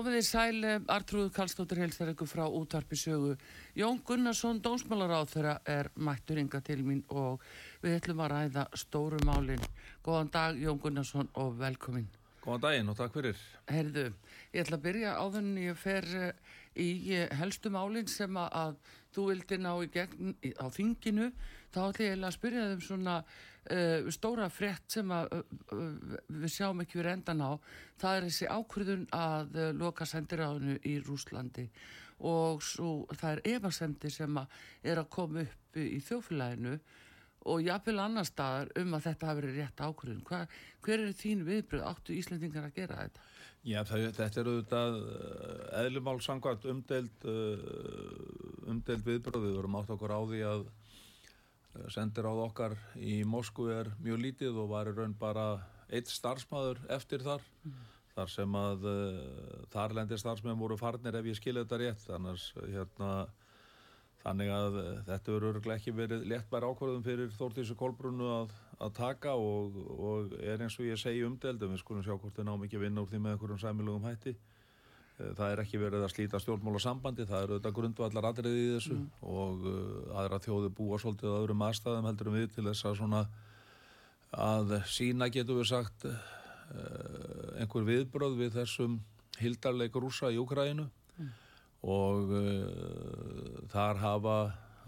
Komið í sæl, Artrúð Kallstóttir heilsar ykkur frá útvarpi sögu. Jón Gunnarsson, dónsmálaráð þeirra er mættur ynga til mín og við ætlum að ræða stóru málinn. Góðan dag Jón Gunnarsson og velkomin. Góðan daginn og takk fyrir. Herðu, ég ætla að byrja á þenni ég fer eh, í eh, helstu málinn sem að, þú vildi ná í gegn á þinginu. Þá ætla ég að spyrja þeim svona uh, stóra frétt sem að uh, við sjáum ekki verið endan á. Það er þessi ákvörðun að loka sendiráðinu í Rúslandi og svo, það er efasemdi sem að er að koma upp í þjófélaginu og jafnvel annar staðar um að þetta hafi verið rétt ákvörðun. Hva, hver eru þín viðbröð? Áttu Íslandingar að gera þetta? Já, það, þetta er auðvitað eðlumál samkvæmt umdeild, uh, umdeild viðbröð. Við vorum átt okkur á því að sendir á okkar í Moskvu er mjög lítið og var í raun bara eitt starfsmæður eftir þar. Þar sem að uh, þarlendir starfsmenn voru farnir ef ég skilja þetta rétt. Annars, hérna, þannig að uh, þetta verður ekki verið léttbær ákvörðum fyrir Þórtísu Kolbrunnu að, að taka og, og er eins og ég segi umdeldum, við skulum sjá hvort þau náum ekki að vinna úr því með einhverjum sæmilugum hætti. Eh, Það er ekki verið að slíta stjórnmála sambandi, það eru auðvitað grundvallar atriði í þessu og uh, aðra þjóði búa svolítið á öðrum aðstæðum heldur við til þess að svona að sína getum við sagt uh, einhver viðbröð við þessum hildarleik rúsa í Úkræinu og uh, þar hafa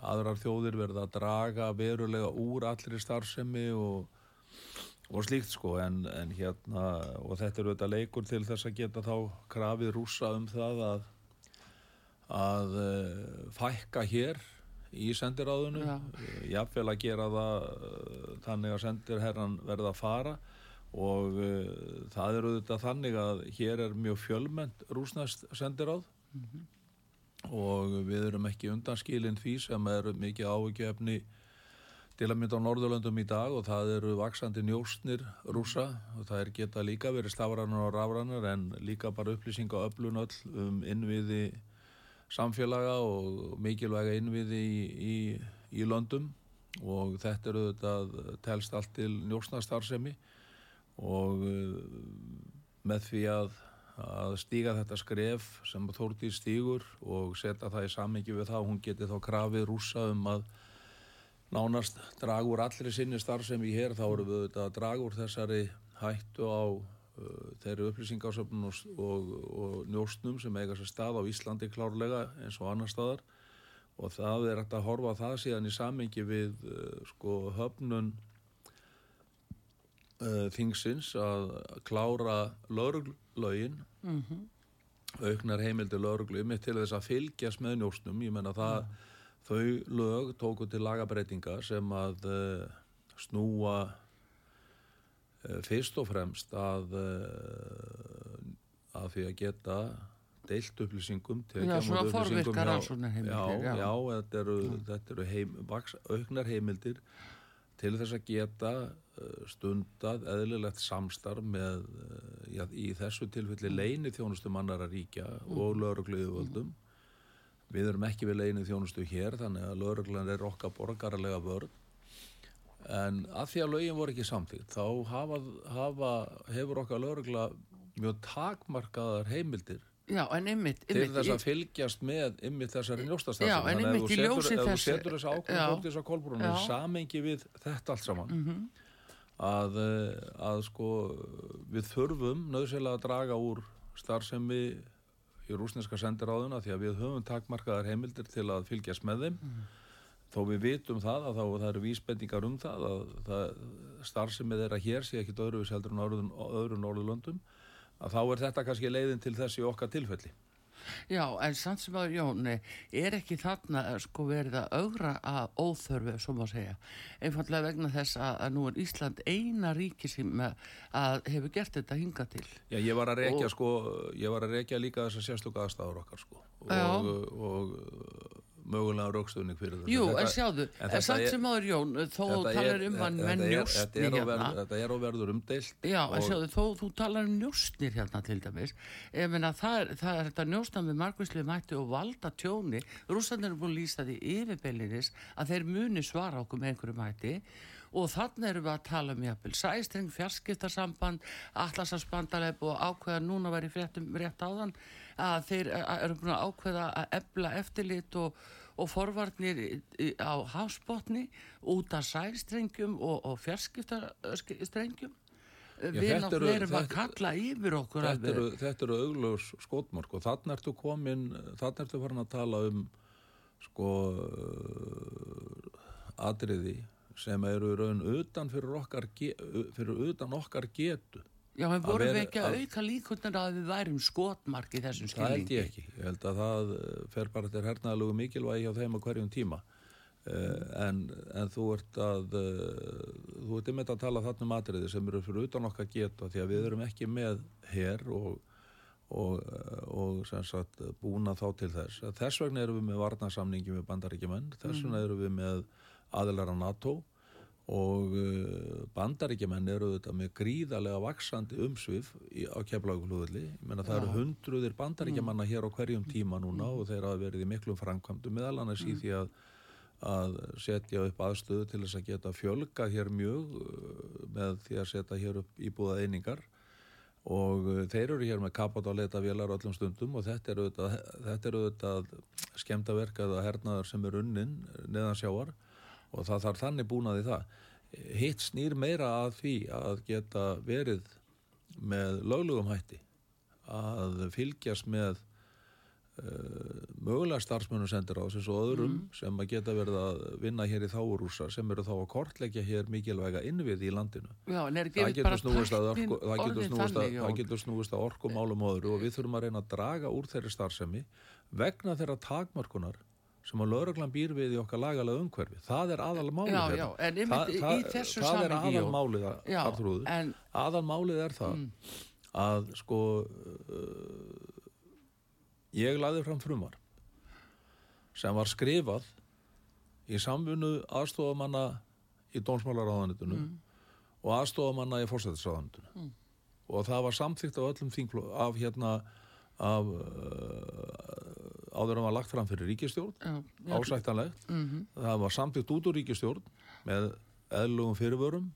aðrar þjóðir verið að draga verulega úr allri starfsemi og, og slíkt sko en, en hérna og þetta eru þetta leikur til þess að geta þá krafið rúsa um það að að uh, fækka hér í sendiráðunu Já. uh, jafnvel að gera það uh, þannig að sendirherran verða að fara. Og uh, það eru þetta þannig að hér er mjög fjölmennt rúsnast sendiráð. Og við erum ekki undanskilin því sem er mikið áhugjefni til að mynda á Norðurlöndum í dag og það eru vaksandi njóstnir rúsa og það er geta líka verið stafranar og rafranar en líka bara upplýsinga öflun öll um innviði samfélaga og mikilvæga innviði í, í, í löndum og þetta eru þetta telst allt til njóstnarstarfsemi og uh, með því að, að stíga þetta skref sem Þórtís stígur og setja það í sammingi við það, hún geti þá krafið rúsa um að nánast draga úr allri sinni starfsemi hér, þá erum við auðvitað að draga úr þessari hættu á uh, þeirri upplýsingasöfnum og, og, og njóstnum sem eiga sér stað á Íslandi klárlega eins og annar staðar. Og það er hægt að horfa það síðan í sammingi við uh, sko höfnun uh, þingsins að klára lauruglögin auknar heimildi lauruglu mitt til þess að fylgjast með njóstnum ég menna það þau lög tóku til lagabreitinga sem að uh, snúa uh, fyrst og fremst að uh, að því að geta deilt upplýsingum á móti svona upplýsingum hjá- já, já. já, þetta eru, þetta eru heim, vaks, auknar heimildir til þess að geta stundað eðlilegt samstarf með já, í þessu tilfelli leini þjónustum annara ríkja og lögregluðuvöldum við erum ekki við leini þjónustu hér þannig að lögreglan er okkar borgarlega vörð en að því að lögin voru ekki samtíkt þá hafa, hafa, hefur okkar lögregla mjög takmarkaðar heimildir Já, en einmitt, til einmitt þess að fylgjast með ymmið þessari en Þannig að einmitt ef í þú setur, ef þess- þú setur þess Já. ákvörðum fólk þess að kolbrunum. Mhm. samengi við þetta allt saman að, eh, að sko við þurfum nöðsynlega að draga úr starfsemi í rúsneska sendiráðuna því að við höfum takmarkaðar heimildir til að fylgjast með þeim. Þó við vitum það að þá það eru vísbendingar um það að það starfsemið þeirra hér sé ekki öðru seldur en öðrum Norðurlöndum. Að þá er þetta kannski leiðin til þess í okkar tilfelli. Já, en samt sem að Jóni, er ekki þarna eh, sko verið að augra að óþörfu, svo má segja, einfallega vegna þess að, að nú er Ísland eina ríki sem að, að hefur gert þetta hinga til. Já, ég var að rekja Og- sko, ég var að rekja líka þessar sérstöku aðstæður okkar sko. Og, og mögulega raukstuðning fyrir þetta. Jú, Þetta- en sjáðu, en þetta samt sem áður Jón, þó þú talar um hann með njóstni þetta á hérna. Þetta er á verður umdeilt Já, en sjáðu, þó þú talar um njóstnir hérna til dæmis, ég meina það það er þetta njóstna með margvíslega mætti og valda tjóni, rússandir eru búin að lýsa því yfirbeilinnis að þeir muni svara okkur með einhverju mætti og þannig erum við að tala um jafnvel sæstreng, fjarskiptarsamband, atlasasbandaleb og ákveða núna var í fréttum rétt áðan að þeir eru búin að ákveða að ebla eftirlit og, og forvarnir á hafsbotni út af sæstrengjum og, og fjarskiptastrengjum. Við náttúrulega erum að kalla yfir okkur þetta eru, þetta eru augljós skotmörk og þannig ertu komin þannig ertu farin að tala um sko atriði sem eru raun utan fyrir okkar, fyrir utan okkar getu Já, en vorum við ekki að auka líkundar að við værum skotmark í þessum það held skilningi? ég ekki ég held að það eh, fer bara til hernaðalögu mikilvægi hjá þeim á hverjum tíma uh, en, en þú ert að uh, þú ert einmitt að tala þarna um atriði sem eru fyrir utan okkar getu því að við erum ekki með her og og, og sem sagt búna þá til þess. Þess vegna erum við með varnarsamningi með bandaríkjumenn, þess vegna erum við með aðilara NATO og uh, bandaríkjumenn eru þetta með gríðarlega vaksandi umsvið í, á keflaugulúðli. Ég menna það eru hundruðir bandaríkjumanna hér á hverjum tíma núna og þeir hafa verið í miklum framkvæmdu meðal annars í því að að setja upp aðstöðu til þess að geta fjölga hér mjög uh, með því að setja hér upp íbúða einingar. Og uh, þeir eru hér með kapot á leita vélar öllum stundum og þetta eru þetta eru auðvitað skemmtaverkað að hernaðar sem er unnin neðan sjávar og það þarf þannig búnaði það. Hitt snýr meira að því að geta verið með löglugum hætti að fylgjast með uh, mögulega starfsmönnum sendir á þessu og öðrum sem að geta verið að vinna hér í þáurúsar sem eru þá að kortleggja hér mikilvæga innvið í landinu. Já, Það getur snúist að, orku, það getur snúist að, Jón? getur snúist að orkumálum og öðru og við þurfum að reyna að draga úr þeirri starfsemi vegna þeirra takmörkunar sem að lauruglan býr við í okkar lagalega umhverfi. Það er aðal málið Já, já, einmitt það, það er aðal málið, en- Mm. Aðal málið er það að sko uh, ég lagði fram frumvar sem var skrifað í samfunnu aðstofamanna í dónsmálaráðanitinu og aðstofamanna í fórsættisráðanitinu og það var samþýtt af öllum þingfló af hérna af uh, áður en var lagt fram fyrir ríkistjórn Já, ásættanlegt. Mhm. það var samþýtt út úr ríkistjórn með eðlugum fyrirvörum.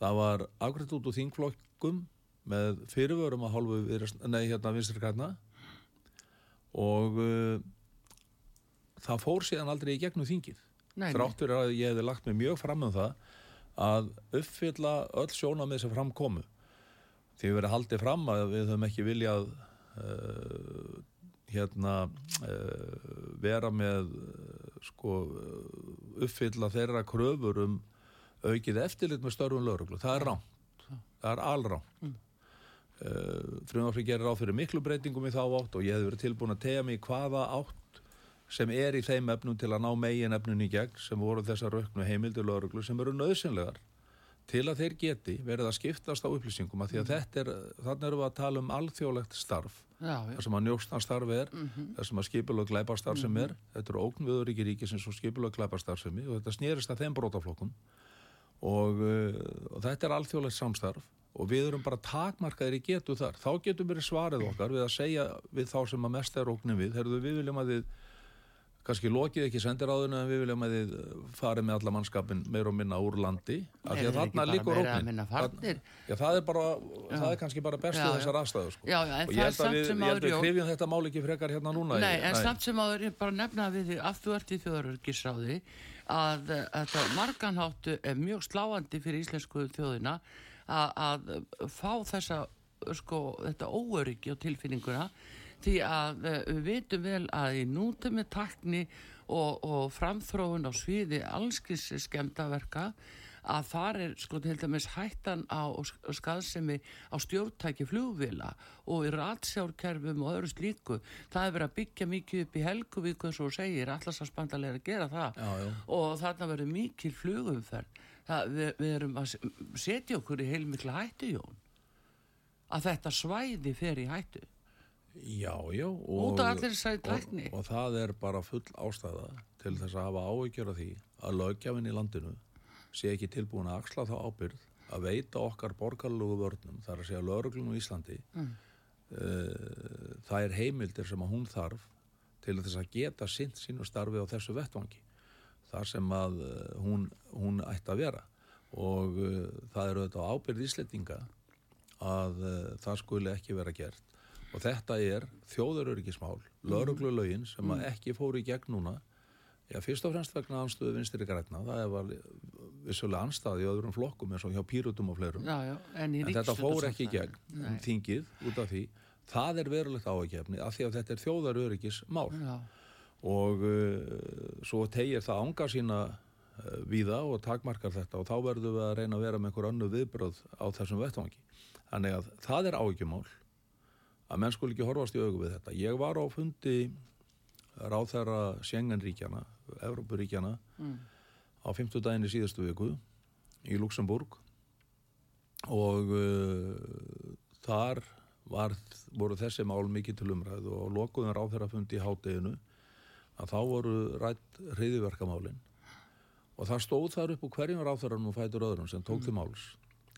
Það var afgrætt út úr þingflokkum með fyrirvörum að hálfu nei, hérna vinstri kærna og uh, það fór síðan aldrei í gegnum þingið Nei, nei. þrátt fyrir að ég hefði lagt mig mjög fram um það að uppfylla öll sjónamið sem fram komu. Því við verið haldið fram að við höfum ekki viljað uh, hérna uh, vera með uh, sko uppfylla þeirra kröfur um aukið eftirlit með störfum lögreglu. Það er ránt. Það er alránt. Mm. Uh, frumafri gerir á fyrir miklu breytingum í þá átt og ég hef verið tilbúin að tegja mig hvaða átt sem er í þeim efnum til að ná megin efnun í gegn sem voru þessar auknu heimildi lögreglu sem eru nöðsynlegar til að þeir geti verið að skiptast á upplýsingum að því að þetta er, þannig erum við að tala um alþjóðlegt starf Þar sem að njóstnarstarf er, þar sem að skipulög glæparstarf sem er, þetta eru ógnviður ekki ríkisins og skipulög glæparstarfsemi og þetta snýrist að þeim brótaflokkum og, uh, og þetta er alþjóðlegt samstarf og við erum bara takmarkaðir í getu þar. Þá getum við svarið okkar við að segja við þá sem að mest er ógnin við heyrðu við viljum að þið kannski lokið ekki sendiráðinu en við viljum að þið farið með alla mannskapin meir og minna úr landi af því að þarna líkur að? Já, það er bara, það er kannski bara bestu Já, þessar aðstæðu sko. Já, já, en og ég held að við, ég held áður, við Jón. krifjum þetta mál ekki frekar hérna núna Nei, en samt sem áður er bara að nefna við þig að þú ert í þjóðarörgisráði að, að það marganháttu er mjög sláandi fyrir íslensku þjóðina að, að fá þessa sko, þetta óöryggi og tilfinninguna því að uh, við vitum vel að í nútum með takni og, og framþróun á sviði allskis skemdaverka að þar er sko til dæmis hættan á skaðsemi á stjórntæki flugvila og í ratsjárkerfum og öðru slíku. Það er verið að byggja mikið upp í Helguvík eins og segir, allarsasbandalega að gera það. Já, já. og þarna verður mikið flugumferð. Það, við, við erum að setja okkur í heilmikla hættu Jón að þetta svæði fer í hættu Já, já. Út af allir þessari tækni. Og, og það er bara full ástæða til þess að hafa áhyggjur af því að lögjafinn í landinu sé ekki tilbúin að axla þá ábyrð að veita okkar borgarlugu vörnum, þar að segja lögreglun og Íslandi. Mm. Uh, það er heimildir sem að hún þarf til þess að geta sint sínu starfi á þessu vettvangi. Þar sem að uh, hún, hún ætti að vera. Og uh, það eru þetta ábyrð íslettinga að það skuli ekki vera gert og þetta er þjóðaröryggismál lauruglulegin sem mm. ekki fóru í gegn núna Já, fyrst og fremst vegna anstöðu vinstir í græna, það var vissulega anstaði í öðrum flokkum eins og hjá pýrutum og fleirum. Já, já, en, en þetta fór ekki í gegn um þingið út af því. Það er verulegt áhugjefni af því að þetta er þjóðaröryggis mál já. og uh, svo tegir það ánga sína uh, víða og takmarkar þetta og þá verður við að reyna að vera með einhver önnu viðbröð á þessum vettvangi. Þannig að það er áhugjumál að menn skul ekki horfast í augu við þetta. Ég var á fundi ráð þeirra Sjengenríkjana, Európuríkjana mm. á 50 daginn í síðustu viku í Luxemburg og uh, þar var, voru þessi mál mikið til umræðu og lokuðum ráð þeirra fundi í hátteginu að þá voru rætt hriðiverkamálinn og það stóð þar upp úr hverjum nú fætur öðrum sem tók mm. til máls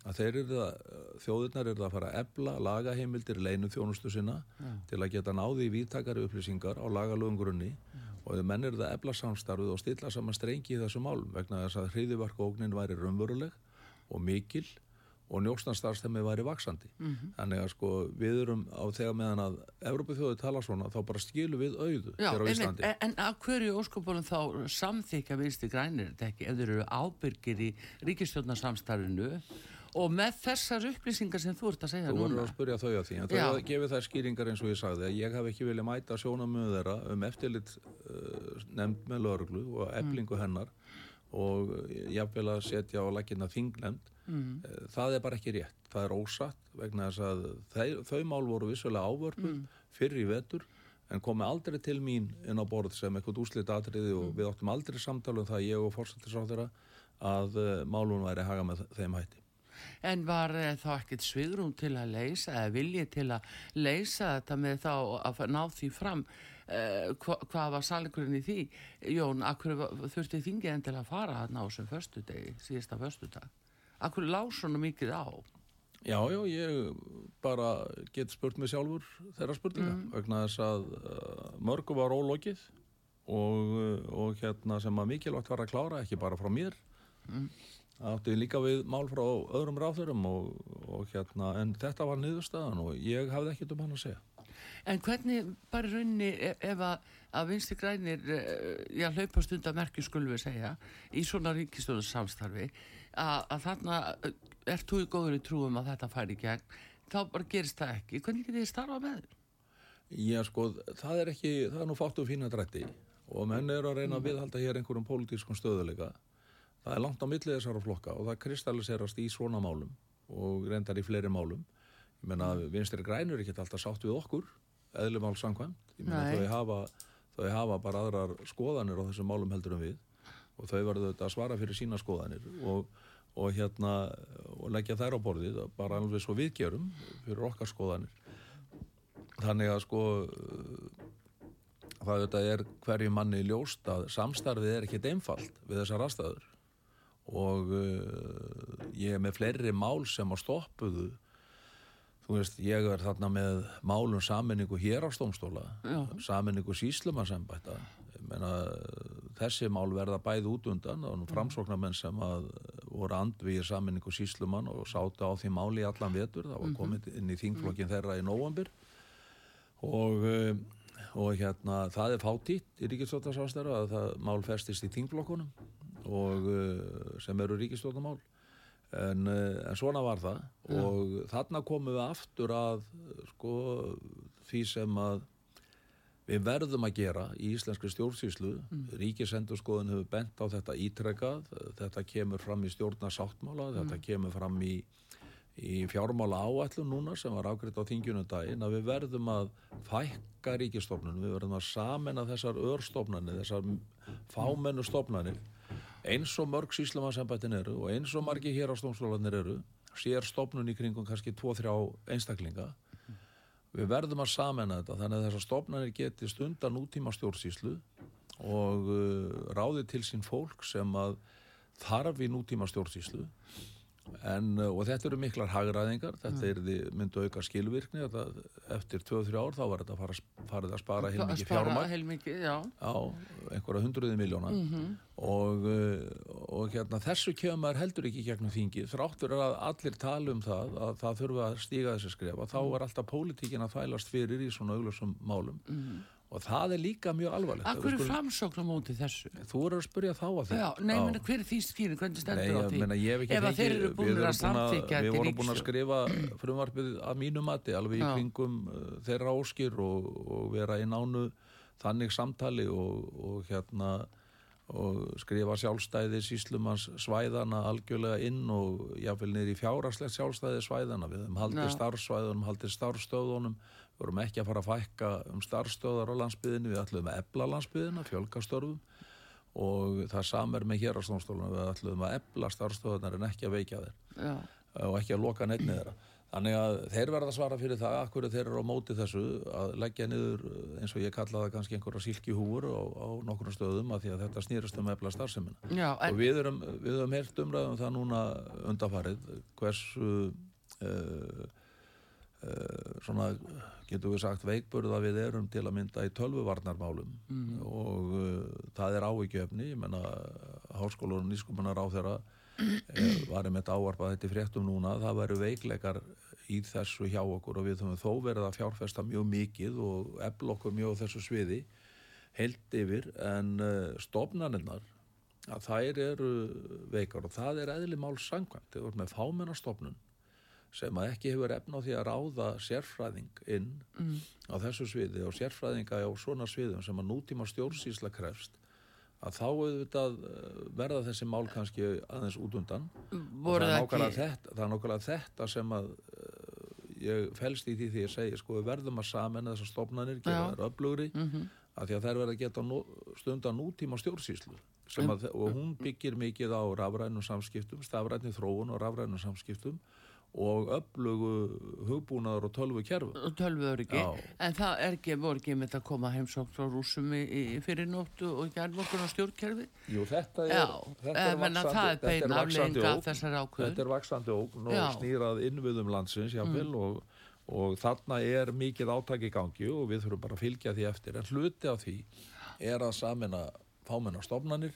að þeir eru það, þjóðirnar eru það að fara að ebla lagaheimildir leinu þjónustu sinna ja. til að geta náði í výttakari upplýsingar á lagalögum grunni ja. og menn eru það að ebla samstarfið og stilla saman strengi í þessu málum vegna þess að hriðivarkóknin væri raunveruleg og mikil og njókstanstarfstemi væri vaksandi. Mm -hmm. Þannig að sko við erum á þegar meðan að Európa þjóði tala svona þá bara skilum við auðu Já, hér á Íslandi. En, en að hverju óskopunum þá samþykja vinsti grænir þetta ekki ef þeir eru ábyrgir í ríkistjórnarsamstarfinu og með þessar upplýsingar sem þú ert að segja þú núna Þú voru að spurja þau á því en þau gefið þær skýringar eins og ég sagði að ég hef ekki viljað mæta sjónamöðu þeirra um eftirlit uh, nefnd með lauruglu og mm. eflingu mm. hennar og jáfnvel að setja á lakina þinglemd mm. Uh, það er bara ekki rétt, það er ósatt vegna þess að þau, þau mál voru vissulega ávörpuð mm. fyrir í vetur en komi aldrei til mín inn á borð sem eitthvað úslit atriði og mm. við áttum aldrei samtala um það ég og fórsættisáþurra að uh, málun væri haga með þeim hætti en var eh, þá ekkert svigrum til að leysa eða viljið til að leysa þetta með þá að ná því fram? Eh, hva, hvað var salikurinn í því? Jón, akkur þurfti þingið en til að fara þarna á sem förstu degi síðasta förstu dag akkur svona mikið á? Já, já, ég bara get spurt mig sjálfur þeirra spurninga mm. vegna þess að uh, mörgu var ólokið og, og hérna sem að mikilvægt var að klára ekki bara frá mér. Mm átti líka við mál frá öðrum ráðurum og, og hérna, en þetta var niðurstaðan og ég hafði ekkert um hann að segja. En hvernig bara raunni ef, ef að, að vinsti grænir, eh, já hlaupa stundamerkju skulum við segja, í svona ríkistöðu samstarfi, að, að þarna eh, ert þú í góður í trúum að þetta færi í gegn, þá bara gerist það ekki. Hvernig getur þið starfa með þér? Já sko, það er ekki, það er nú fátt og fína drætti og menn er að reyna að mm. viðhalda hér einhverjum pólitískum stöðuleika það er langt á millið þessara flokka og það kristalliserast í svona málum og reyndar í fleiri málum. Ég menna að vinstri grænur er ekki alltaf sátt við okkur eðlumál samkvæmt. Ég menna þau hafa, þau hafa bara aðrar skoðanir á þessum málum heldur en við og þau verður þetta að svara fyrir sína skoðanir og, og hérna og leggja þær á borðið bara alveg svo viðgjörum fyrir okkar skoðanir. Þannig að sko það þetta er hverju manni ljóst að samstarfið er ekkit einfalt við þessar aðstæður og uh, ég er með fleiri mál sem á stoppuðu. Þú veist, ég er þarna með málum saminningu hér á stómstóla saminningu síslumarsembætta þessi mál verða bæð út undan og framsóknarmenn sem að voru andvið saminningu síslumann og sáta á því máli allan vetur. Það var mhm. komið inn í þingflokkin þeirra í nóambur og uh, og hérna það er fátítt í ríkistóttarsástæru að það mál festist í þingflokkunum og uh, sem eru ríkistofnumál en, uh, en svona var það ja. og þarna komum við aftur að sko því sem að við verðum að gera í íslenski stjórnsýslu mm. Ríkisendurskoðun hefur bent á þetta ítrekkað þetta kemur fram í stjórnarsáttmála mm. þetta kemur fram í, í fjármála áætlun núna sem var ágriðt á þingjunum daginn að við verðum að fækka ríkistofnunum, við verðum að samena þessar örstofnanir, þessar fámennu stofnanir eins og mörg síslemansambættin eru og eins og margi hér á stómsvölanir eru sér stofnun í kringum kannski 2-3 einstaklinga. Við verðum að samena þetta þannig að þessar stofnanir geti stundan útíma stjórnsýslu og uh, ráði til sín fólk sem að þarf í nútíma stjórnsýslu En, uh, og þetta eru miklar hagraðingar, þetta er því myndu auka skilvirkni, þetta, eftir 2-3 ár þá var þetta fara, farið að spara heilmikið já. á einhverja hundruði miljóna mm -hmm. og, uh, og hérna, þessu kemur heldur ekki gegnum þingi, þráttur að allir tala um það, að það þurfa að stíga þessi skrefa, þá var alltaf pólitíkin að þælast fyrir í svona auglösum málum. Mm -hmm og það er líka mjög alvarlegt Akkur er framsókn á móti þessu? Þú eru að spurja þá að Já, nei, menna, hver er því skýrin, hvernig stendur á því? Nei, ég hef ekki Ef þeir eru búin að samþykja Við vorum búin að skrifa frumvarpið að mínu mati, alveg í kringum uh, þeirra áskir og, og vera í nánu þannig samtali og, og hérna og skrifa sjálfstæði síslumans svæðana algjörlega inn og jáfnveil niður í fjárarslegt sjálfstæði svæðana við hefum haldið starfsvæðunum, haldið starfstöðunum við vorum ekki að fara að fækka um starfstöðar á landsbyðinu, við ætlum að ebla landsbyðina, fjölkastörfum og það samar með hér á stónstólunum við ætlum að ebla starfstöðunar en ekki að veikja þeir Já. og ekki að loka nefni þeirra Þannig að þeir verða að svara fyrir það akkur þeir eru á móti þessu að leggja niður eins og ég kallaði kannski einhverja sílkihúur á, á nokkru stöðum að því að þetta snýrast um efla starfseminna. En... Og við erum, við erum heilt umræðum það núna undafarið hversu uh, svona getur við sagt veikburða við erum til að mynda í tölvuvarnarmálum. Mm. og uh, það er ávíkjöfni, ég menna háskólar og nýskumannar á þeirra varum þetta áarpað þetta fréttum núna, það veru veikleikar í þessu hjá okkur og við höfum þó verið að fjárfesta mjög mikið og efl okkur mjög þessu sviði held yfir. En uh, stofnaninnar að þær eru veikar og það er eðli mál sangvæmt, þau voru með fámennastofnun sem að ekki hefur efna á því að ráða sérfræðing inn mm. á þessu sviði og sérfræðinga á svona sviðum sem að nútíma stjórnsýsla krefst að þá auðvitað eh, verða þessi mál kannski aðeins út undan það er, þetta, það er nákvæmlega þetta sem að uh, ég fælst í því því að segja sko við verðum að saman þessar stofnanir, gera þær öflugri mm -hmm. að því að þær verða að geta nú, stundan nútíma stjórnsýslu að, og hún byggir mikið á rafrænum samskiptum, stafrænum þróun og rafrænum samskiptum og öflugu hugbúnaður og tölvu kjærfu. Tölvu öryggi, en það er ekki, voru ekki með að koma heimsókt frá rúsum í, í fyrirnóttu og gerðmokkur á stjórnkjærfi? Jú, þetta er, þetta er vaksandi, þetta er vaksandi þetta er vaksandi óg og snýrað innviðum landsins, jáfnvel, mm. og, og þarna er mikið áttak í gangi og við þurfum bara að fylgja því eftir, en hluti af því er að samina fámennar stofnanir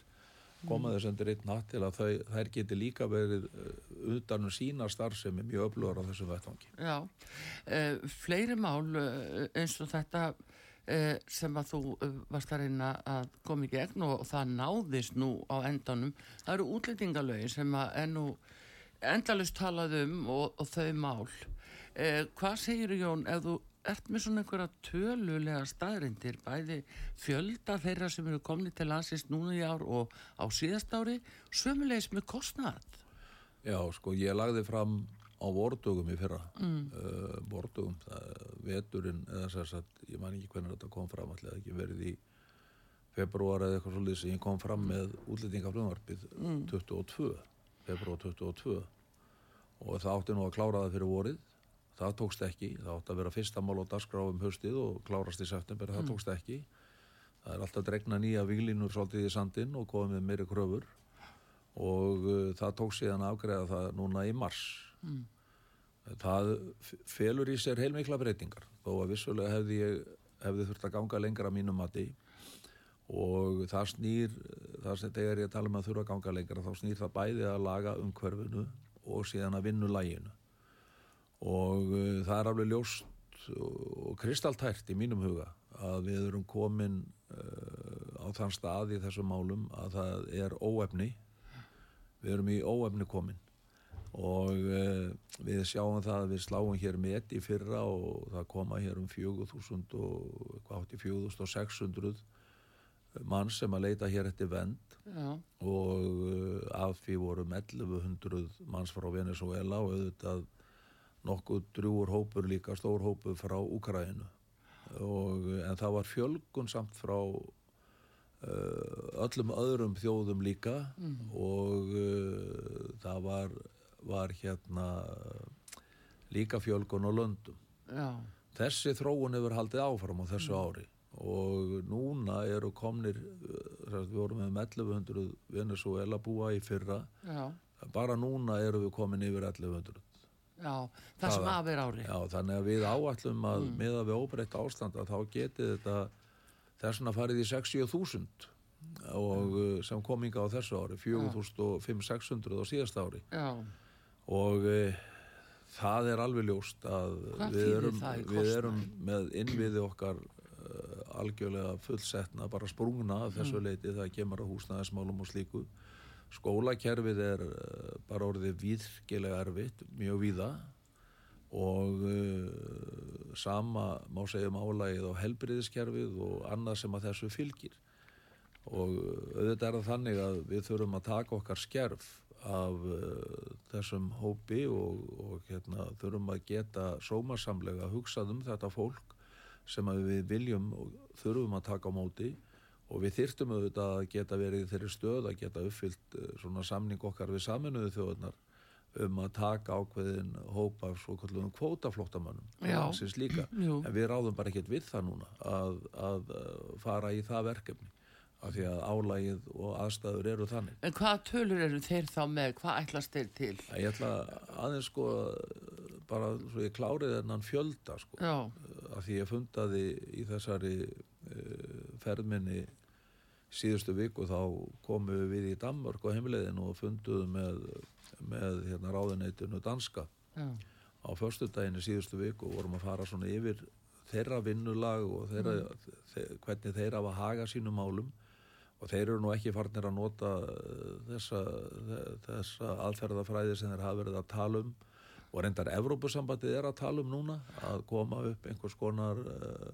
koma þess undir einn hatt til að þau, þær geti líka verið uh, utanum sína starf sem er mjög öflugur á þessum vettvangi. Já, uh, fleiri mál uh, eins og þetta sem að þú varst að reyna að koma í gegn og það náðist nú á endanum, það eru útlýtingalögin sem að ennu endalust talað um og, og þau mál. Hvað segir Jón ef þú ert með svona einhverja tölulega staðrindir, bæði fjölda þeirra sem eru komni til landsins núna í ár og á síðast ári, sömulegis með kostnætt? Já, sko, ég lagði fram á vordugum í fyrra, mm. uh, vordugum, veturinn, eða þess að ég man ekki hvernig þetta kom fram, allir ekki verið í februar eða eitthvað svolítið sem ég kom fram með útlýtingaflöðmarpið mm. 22, februar 22 og það átti nú að klára það fyrir vorið það tókst ekki, það átti að vera fyrsta mál á dasgráfum höstið og klárast í september. Það mm. tókst ekki. Það er alltaf dregna nýja výlinur svolítið í sandin og komið með meiri kröfur. Og uh, það tókst síðan afgreða það núna í mars. Mm. það felur í sér heilmikla breytingar. Þó að vissulega hefði ég hefði þurft að ganga lengra mínum mati. Og það snýr það sem þegar ég tala um að þurfa að ganga lengra þá snýr það bæði að laga um hverfinu og síðan að vinna læginu og uh, það er alveg ljóst og kristaltært í mínum huga að við erum komin uh, á þann stað í þessum málum að það er óefni. Við erum í óefni komin. Og uh, við sjáum það að við sláum hér met í fyrra og það koma hér um 4.000 og hvað átti 4.600 mann sem að leita hér eftir vend Já, og af því vorum 1100 manns frá Venezuela og auðvitað nokkuð drúur hópur líka stór hópur frá og uh, en það var fjölgun samt frá uh, öllum öðrum þjóðum líka. Og uh, það var, var hérna líka fjölgun á löndum. Já, þessi þróun hefur haldið áfram á þessu ári. Og núna eru komnir uh, við vorum með 1100 Venezuela búa í fyrra. Já, bara núna eru við komin yfir 1100 já, það sem af er ári. Já, þannig að við áætlum að miða við óbreytt ástand að þá getið þetta þessuna farið í 60.000 og uh, sem kominga á þessu ári 4.500-600 á síðasta ári. Já, og uh, það er alveg ljóst að Hvað við erum, við erum með innviði okkar uh, algjörlega fullsetna, bara sprungna af Mm. þessu leiti það kemur að húsnæðismálum og slíku skólakerfið er uh, bara orðið virkilega erfitt mjög víða. Og uh, sama má segja um álægið á helbriðiskerfið og annað sem að þessu fylgir. Og uh, auðvitað er það þannig að við þurfum að taka okkar skerf af uh, þessum hópi og, og hérna, þurfum að geta sómasamlega hugsað um þetta fólk sem að við viljum og þurfum að taka á móti og við þyrftum auðvitað að geta verið í þeirri stöð að geta uppfyllt uh, svona samning okkar við saminuðu þjóðunar um að taka ákveðin hópa af svo kallum kvótaflóttamönnum Já. landsins líka Jú. en við ráðum bara ekkert við það núna að, að uh, fara í það verkefni af því að álægið og aðstæður eru þannig en hvaða tölur eru þeir þá með, hvað ætlast þeir til? ég ætla aðeins sko bara svo ég klárið þennan fjölda sko Já, af því ég fundaði í þessari uh, ferðminni síðustu viku þá komum við í Danmörk á heimilegðin og funduðum með, með hérna, ráðuneytinu danska. Já, á föstudaginu síðustu viku og vorum að fara svona yfir þeirra vinnulag og þeirra, þe hvernig þeir hafa haga sínum málum. Og þeir eru nú ekki farnir að nota uh, þessa, þe- þessa aðferðafræði sem þeir hafa verið að tala um. Og reyndar Evrópusambandið er að tala um núna að koma upp einhvers konar uh,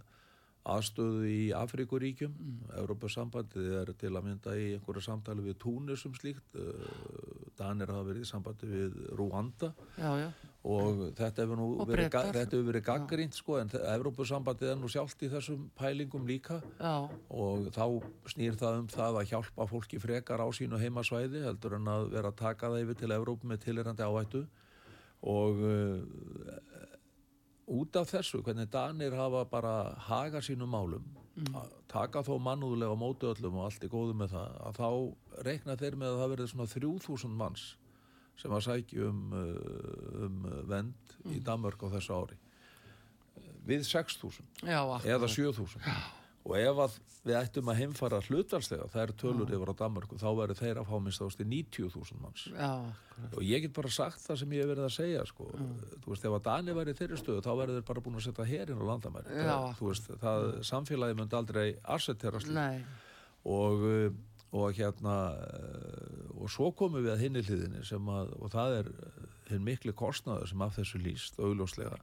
aðstöðu í Afrikuríkjum mm. Evrópusambandið er til að mynda í einhverju samtali við Túnis um slíkt. Uh, Danir hafa verið í sambandi við Rúanda. Já, já, og þetta hefur nú Og verið, hefur verið gaggrínt sko, en Evrópusambandið er nú sjálft í þessum pælingum líka. Já, og þá snýr það um það að hjálpa fólki frekar á sínu heimasvæði heldur en að vera að taka það yfir til Evrópu með tilherandi áhættu. Og uh, út af þessu, hvernig Danir hafa bara haga sínum málum að taka þó mannúðlega á móti öllum og allt er góðu með það, að þá reikna þeir með að það verði svona 3000 manns sem að sækja um, uh, um vend í Danmörk á þessu ári. Við 6000 já, akkurat. eða 7000 og ef við ættum að heimfara hlutvarslega, það er tölur yfir á Danmörku þá verður þeir að fá minnst ást í 90.000 manns. Já, og ég get bara sagt það sem ég hef verið að segja sko. þú veist, ef að Dani væri í þeirri stöðu þá verður þeir bara búin að setja herinn á landamæri. Já. það, veist, það samfélagi myndi aldrei assetera og, uh, og hérna uh, og svo komum við að hinni hliðinni að, og það er uh, hinn mikli kostnaður sem af þessu líst augljóslega.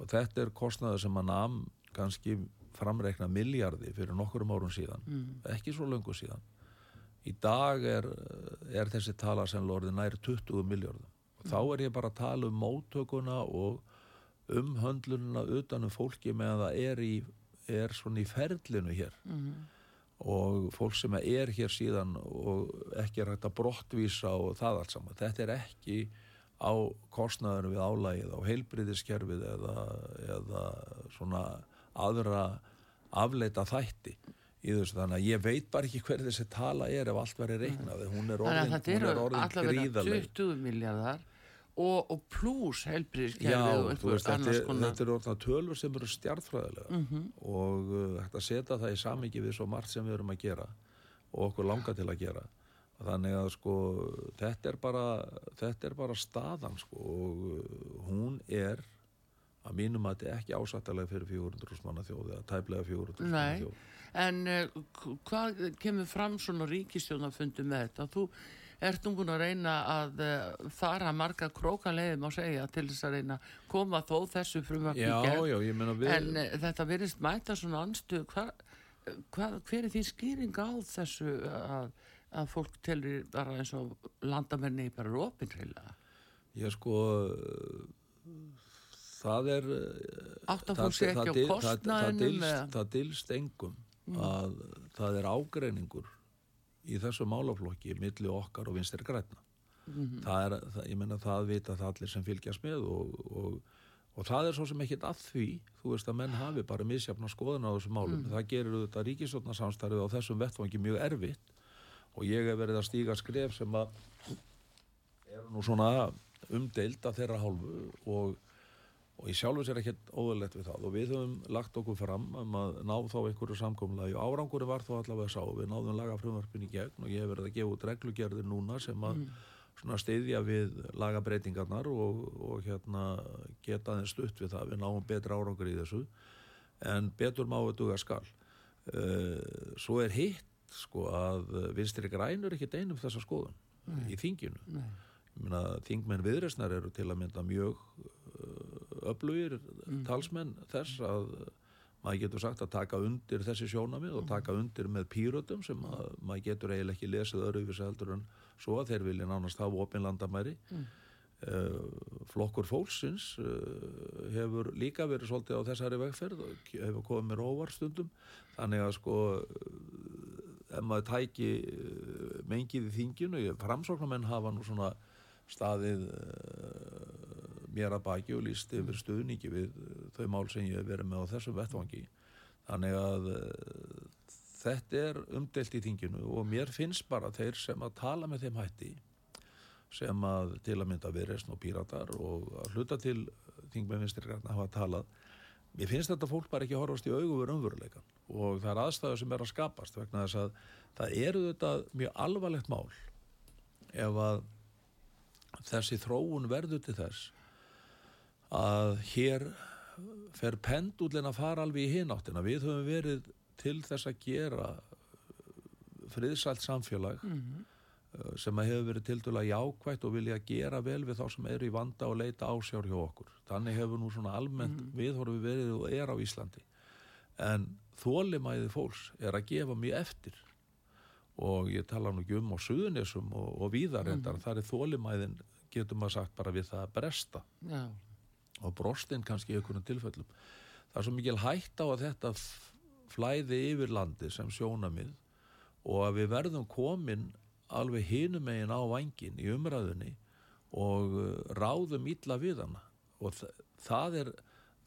Og þetta er kostnaður sem að nam kannski framreikna miljardi fyrir nokkurum árum síðan ekki svo löngu síðan. Í dag er, er þessi tala sem lorði nær 20 miljardum og þá er ég bara að tala um móttökuna og umhöndlununa utanum fólki meðan það er, í, er svona í ferlinu hér. Og fólk sem er hér síðan og ekki er hægt að brottvísa og það allt saman. Þetta er ekki á kostnaður við álægið á heilbriðiskerfið eða, eða svona aðra afleita þætti í þessu. Þannig að ég veit bara ekki hver þessi tala er ef allt verið reiknað hún er orðin, að þetta hún er orðin gríðaleg 20 miljardar og, og pluss veist, þetta, annars er- þetta eru orðna tölur sem eru stjartfræðilega og uh, að setja það í samingi við svo margt sem við erum að gera og okkur langar til að gera. Þannig að sko þetta er bara, þetta er bara staðan sko og uh, hún er að mínum að þetta er ekki ásættalega fyrir 400 manna þjóð eða tæplega 400 manna þjóð. En uh, hvað kemur fram svona ríkistjónafundi með þetta? Þú ert búin að reyna að uh, fara marga krókaleiðum að segja til þess að reyna að koma þó þessu frumvarpi Já, gegn. já, ég meina við en uh, þetta virðist mæta svona anstu hva, hva, hver er því skýring á þessu að, að fólk telur bara eins og landamenni bara opinreila Ég sko það er á það, dylst, engum að það er ágreiningur í þessu málaflokki milli okkar og vinstir græna það er, það, ég menna það vita það allir sem fylgjast með og, og, og það er svo sem ekkit að því þú veist að menn hafi bara misjafna skoðan á þessum málum, það gerir þetta ríkisvotnarsamstarfið á þessum vettfangi mjög erfitt og ég hef verið að stíga skref sem að eru nú svona umdeild að þeirra hálfu og, og ég sjálfur sér ekkert óðurlegt við það. Og við höfum lagt okkur fram um að ná þá einhverju samkomlaði og árangur var þó allavega sá við náðum laga frumvarpin í gegn og ég hef verið að gefa út reglugerðir núna sem að svona steyðja við lagabreitingarnar og, og hérna geta þeim stutt við það, við náum betra árangur í þessu en betur má við duga skal. Uh, svo er hitt sko að vinstri grænur ekkert einum þessa skoðun í þinginu. Nei. Þingmenn viðresnar eru til að mynda mjög uh, öflugir talsmenn þess að maður getur sagt að taka undir þessi sjónamið og taka undir með pýrötum sem að, maður getur eiginlega ekki lesið öruvísi heldur en svo að þeir vilja nánast hafa opin landamæri. Mm. flokkur fólksins uh, hefur líka verið svolítið á þessari vegferð og hefur komið mér óvar stundum. Þannig að sko uh, ef maður tæki uh, mengið í þinginu, framsóknarmenn hafa nú svona staðið uh, mér að baki og líst yfir stuðningi við uh, þau mál sem ég hef verið með á þessum vettvangi. Þannig að uh, þetta er umdelt í þinginu og mér finnst bara þeir sem að tala með þeim hætti sem að til að mynda viðreysn og píratar og að hluta til þingmenninstri græna hafa talað mér finnst þetta fólk bara ekki horfast í augu við raunveruleikan og það er aðstæðu sem er að skapast vegna þess að það eru þetta mjög alvarlegt mál ef að þessi þróun verður til þess að hér fer pendullin að fara alveg í hináttina við höfum verið til þess að gera friðsælt samfélag Mhm. uh, sem að hefur verið til dæla jákvætt og vilja gera vel við þá sem eru í vanda og leita ásjár hjá okkur. Þannig hefur nú svona almennt mm. viðhorfi verið og er á Íslandi. En þólimæði fólks er að gefa mjög eftir og ég tala nú ekki um á Suðunisum og, og víðarendar, mm. þar er þólimæðin getur maður sagt bara við það að bresta Já, og brostinn kannski í einhvern tilfellum. Það er svo mikil hætt á að þetta flæði yfir landi sem sjónamið og að við verðum komin alveg hinum megin á vangin í umræðunni og uh, ráðum illa við hana og það er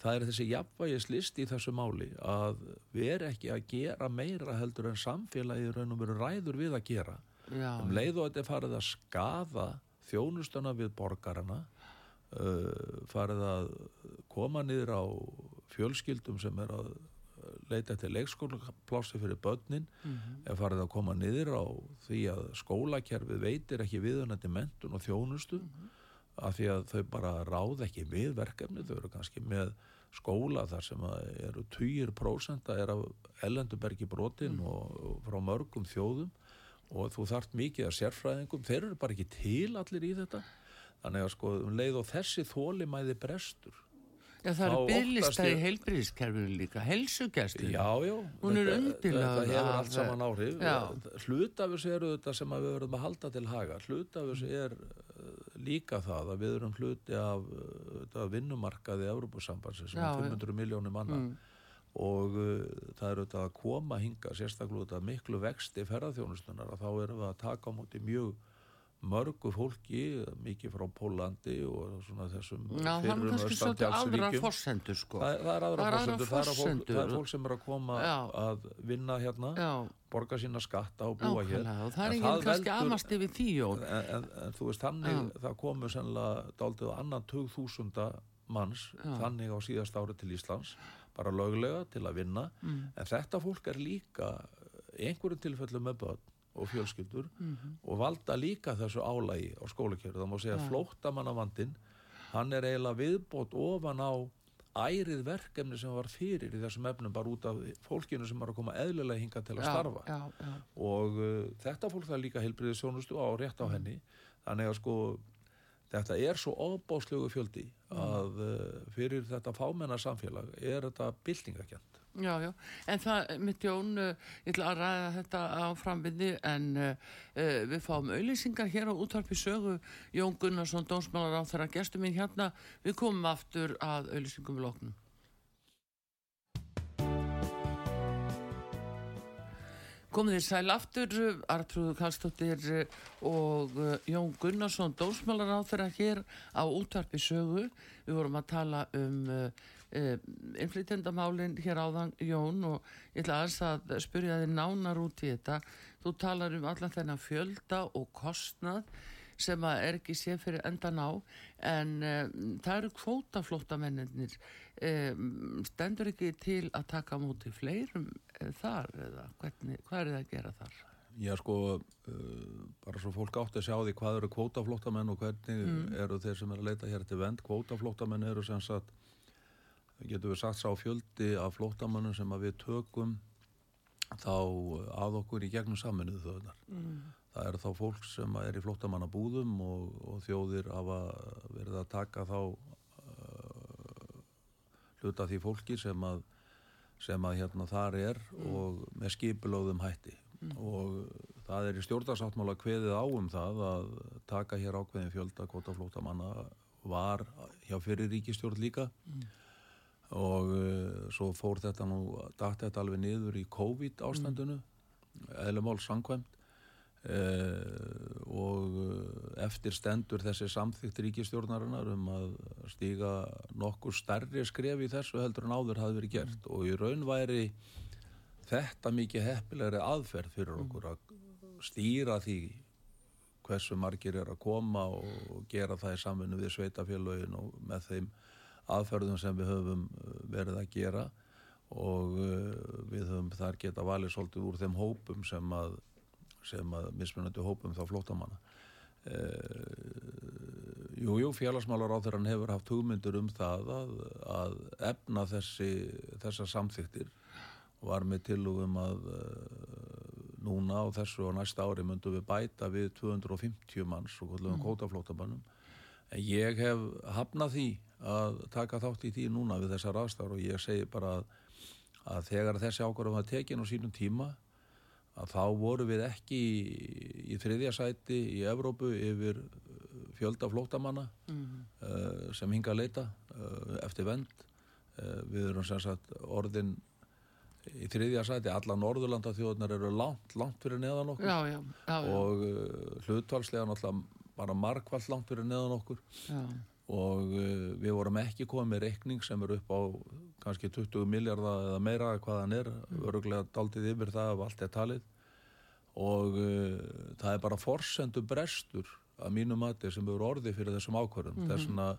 það er þessi jafnvægislist í þessu máli að við erum ekki að gera meira heldur en samfélagið raun og veru ræður við að gera. Já, um leið og þetta er farið að skaða þjónustana við borgarana uh, farið að koma niður á fjölskyldum sem er að leita eftir leikskólaplássi fyrir börnin er farið að koma niður á því að skólakerfið veitir ekki viðunandi mentun og þjónustu af því að þau bara ráð ekki við verkefni, þau eru kannski með skóla þar sem að eru 20% er af ellendubergi brotin og, og frá mörgum þjóðum og þú þart mikið af sérfræðingum, þeir eru bara ekki til allir í þetta þannig að sko um leið og þessi þólimæði brestur já, það eru í ég- heilbriðiskerfinu líka, helsugjæslu. Já, já. Er þetta- Þetta hefur allt saman áhrif. Já. Hlut af þessu eru þetta sem að við verðum að halda til haga. Hlut af þessu er líka það að við erum hluti af uh, þetta vinnumarkaði Európusambansi sem er já. 500 miljónir manna Mm. og uh, það eru þetta að koma hinga sérstaklega miklu vexti ferðarþjónustunar að þá erum við að taka á móti mjög mörgu fólki, mikið frá Pólandi og svona þessum Já, það er kannski svolítið Östantjaldsríkjum. fórsendur, sko. Það, það er aðra fórsendur, það, það er fólk sem er að koma Já. að vinna hérna, Já, borga sína skatta og búa hér. og það er En enginn kannski amast yfir því. En, en, en þú veist, þannig, það komu sennilega daldið á annan 2000 manns, þannig á síðast ári til Íslands, bara löglega til að vinna, Mm. en þetta fólk er líka einhverjum tilfellum með börn og fjölskyldur Mhm. og valda líka þessu álægi á skólakjöru. Það má segja að flóttamannavandinn, hann er eiginlega viðbót ofan á ærið verkefni sem var fyrir í þessum efnum bara út af fólkinu sem var að koma eðlilega hinga til að starfa já, já. og uh, þetta fólk það líka heilbriðið sjónustu á rétt á henni þannig að sko þetta er svo óbáslegu fjöldi að uh, fyrir þetta fámenna samfélag er þetta byltingakjönd Já, já, en það, mitt Jón, uh, ég ætla að ræða þetta á framvinni en uh, við fáum auðlýsingar hér á útvarpi sögu Jón Gunnarsson, dónsmálar á þeirra gestur mín hérna, við komum aftur að auðlýsingum við lóknum. Komið þér sæl aftur, Artrúðu Kallstóttir og Jón Gunnarsson, dósmálar á þeirra hér á útvarpi sögu. Við vorum að tala um uh, uh, innflytjandamálinn hér áðan, Jón, og ég ætla aðeins að spyrja þið nánar út í þetta. Þú talar um allan þennan fjölda og kostnað sem að er ekki séð fyrir endan á en um, það eru kvótaflóttamennir um, stendur ekki til að taka múti fleirum uh, þar eða hvernig, hvað er það að gera þar? Já sko, uh, bara svo fólk átti að sjá því hvað eru kvótaflóttamenn og hvernig eru þeir sem er að leita hér til vend. Kvótaflóttamenn eru sem sagt, getur við sagt sá fjöldi af flóttamennum sem að við tökum þá að okkur í gegnum saminuðu þauðnar. Mm. Það er þá fólk sem er í flóttamannabúðum og, og þjóðir hafa verið að taka þá uh, hluta því fólki sem að, sem að hérna þar er og með skipulóðum hætti. Og það er í stjórnarsáttmála kveðið á um það að taka hér ákveðin fjölda kvotaflótamanna var hjá fyrir ríkistjórn líka. Og uh, svo fór þetta nú dætt þetta alveg niður í COVID ástandinu eðlumál sangkvæmt uh, og uh, eftir stendur þessi samþygt ríkistjórnarinnar um að stíga nokkur stærri skref í þessu heldur en áður hafi verið gert. Og í raun væri þetta mikið heppilegri aðferð fyrir okkur að stýra því hversu margir er að koma og gera það í samfunnu við sveitafélagin og með þeim aðferðum sem við höfum uh, verið að gera og uh, við höfum þar geta valið svolítið úr þeim hópum sem að, sem að mismunandi hópum þá flótamanna. Uh, jú, jú, félagsmálar á þeirran hefur haft hugmyndur um það að, að efna þessi, þessar samþyktir var með tilugum að núna á þessu og næsta ári myndum við bæta við 250 manns og mm. kótaflótamannum. En ég hef hafnað því að taka þátt í því núna við þessar aðstæður og ég segi bara að, að þegar þessi ákvarðum var tekin á sínum tíma að þá voru við ekki í, í þriðja sæti í Evrópu yfir fjölda flótamanna mm. uh, sem hinga að leita uh, eftir vend. Uh, við erum sem sagt orðin í þriðja sæti, alla Norðurlanda þjóðunar eru langt, langt fyrir neðan okkur Já, já, já, og uh, hlutvalslega náttúrulega bara markvallt langt fyrir neðan okkur. Og uh, við vorum ekki komið með reikning sem er upp á kannski 20 miljardar eða meira hvað hann er, öruglega daldið yfir það af allt er talið. Og uh, það er bara forsendu brestur að mínu mati sem eru orði fyrir þessum ákvörðum. Mm -hmm. þess vegna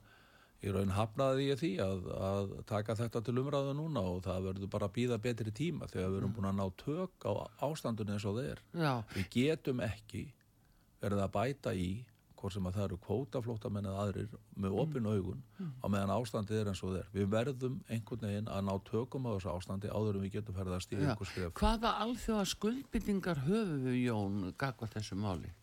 í raun hafnaði ég því að, að taka þetta til umræðu núna og það verður bara að býða betri tíma þegar við erum búin að ná tök á ástandunni eins og er. Já. við getum ekki verið að bæta í hvort sem að það eru kvótaflótamenn eða aðrir með opin augun á meðan ástandið er eins og er við verðum einhvern veginn að ná tökum á þessu ástandi áður en við getum ferðast í Já. einhver skref Hvaða alþjóða skuldbyttingar höfum við Jón gagvað þessu máli?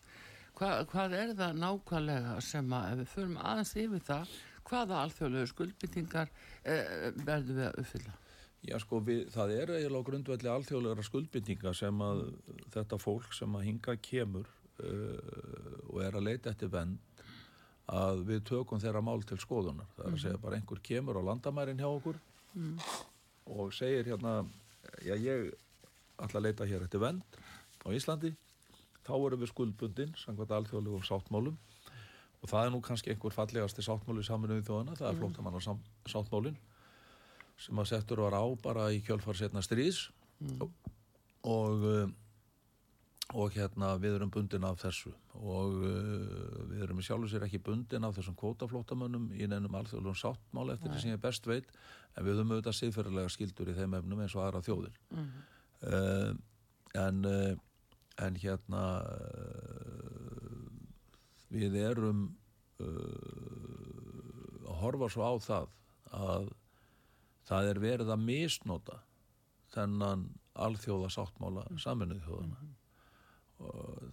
Hva, hvað er það nákvæmlega sem að ef við förum aðeins yfir það hvaða alþjóðlegu skuldbyttingar eh, verðum við að uppfylla? Já sko, við, það er eiginlega á grundvelli alþjóðlegra skuldbindinga sem að þetta fólk sem að hinga kemur uh, og er að leita eftir vend að við tökum þeirra mál til skoðunar. Það er að segja bara einhver kemur á landamærin hjá okkur og segir hérna, já ég ætla að leita hér eftir vend á Íslandi, þá erum við skuldbundin samkvæmt alþjóðlegum sáttmálum og það er nú kannski einhver fallegasti sáttmáli saminuði þjóðana, það er mm. flóttamannar sáttmálin sem að settur var á bara í kjölfar setna stríðs og uh, og hérna við erum bundin af þessu. Og uh, við erum í sjálfu sér ekki bundin af þessum kvótaflótamönnum í neinum alþjóðlum sáttmáli eftir því sem ég best veit. En við höfum auðvitað siðferðilega skildur í þeim efnum eins og aðra þjóðir. Uh, en uh, en hérna uh, við erum uh, að horfa svo á það að það er verið að misnota þennan alþjóða sáttmála saminuð þjóðana og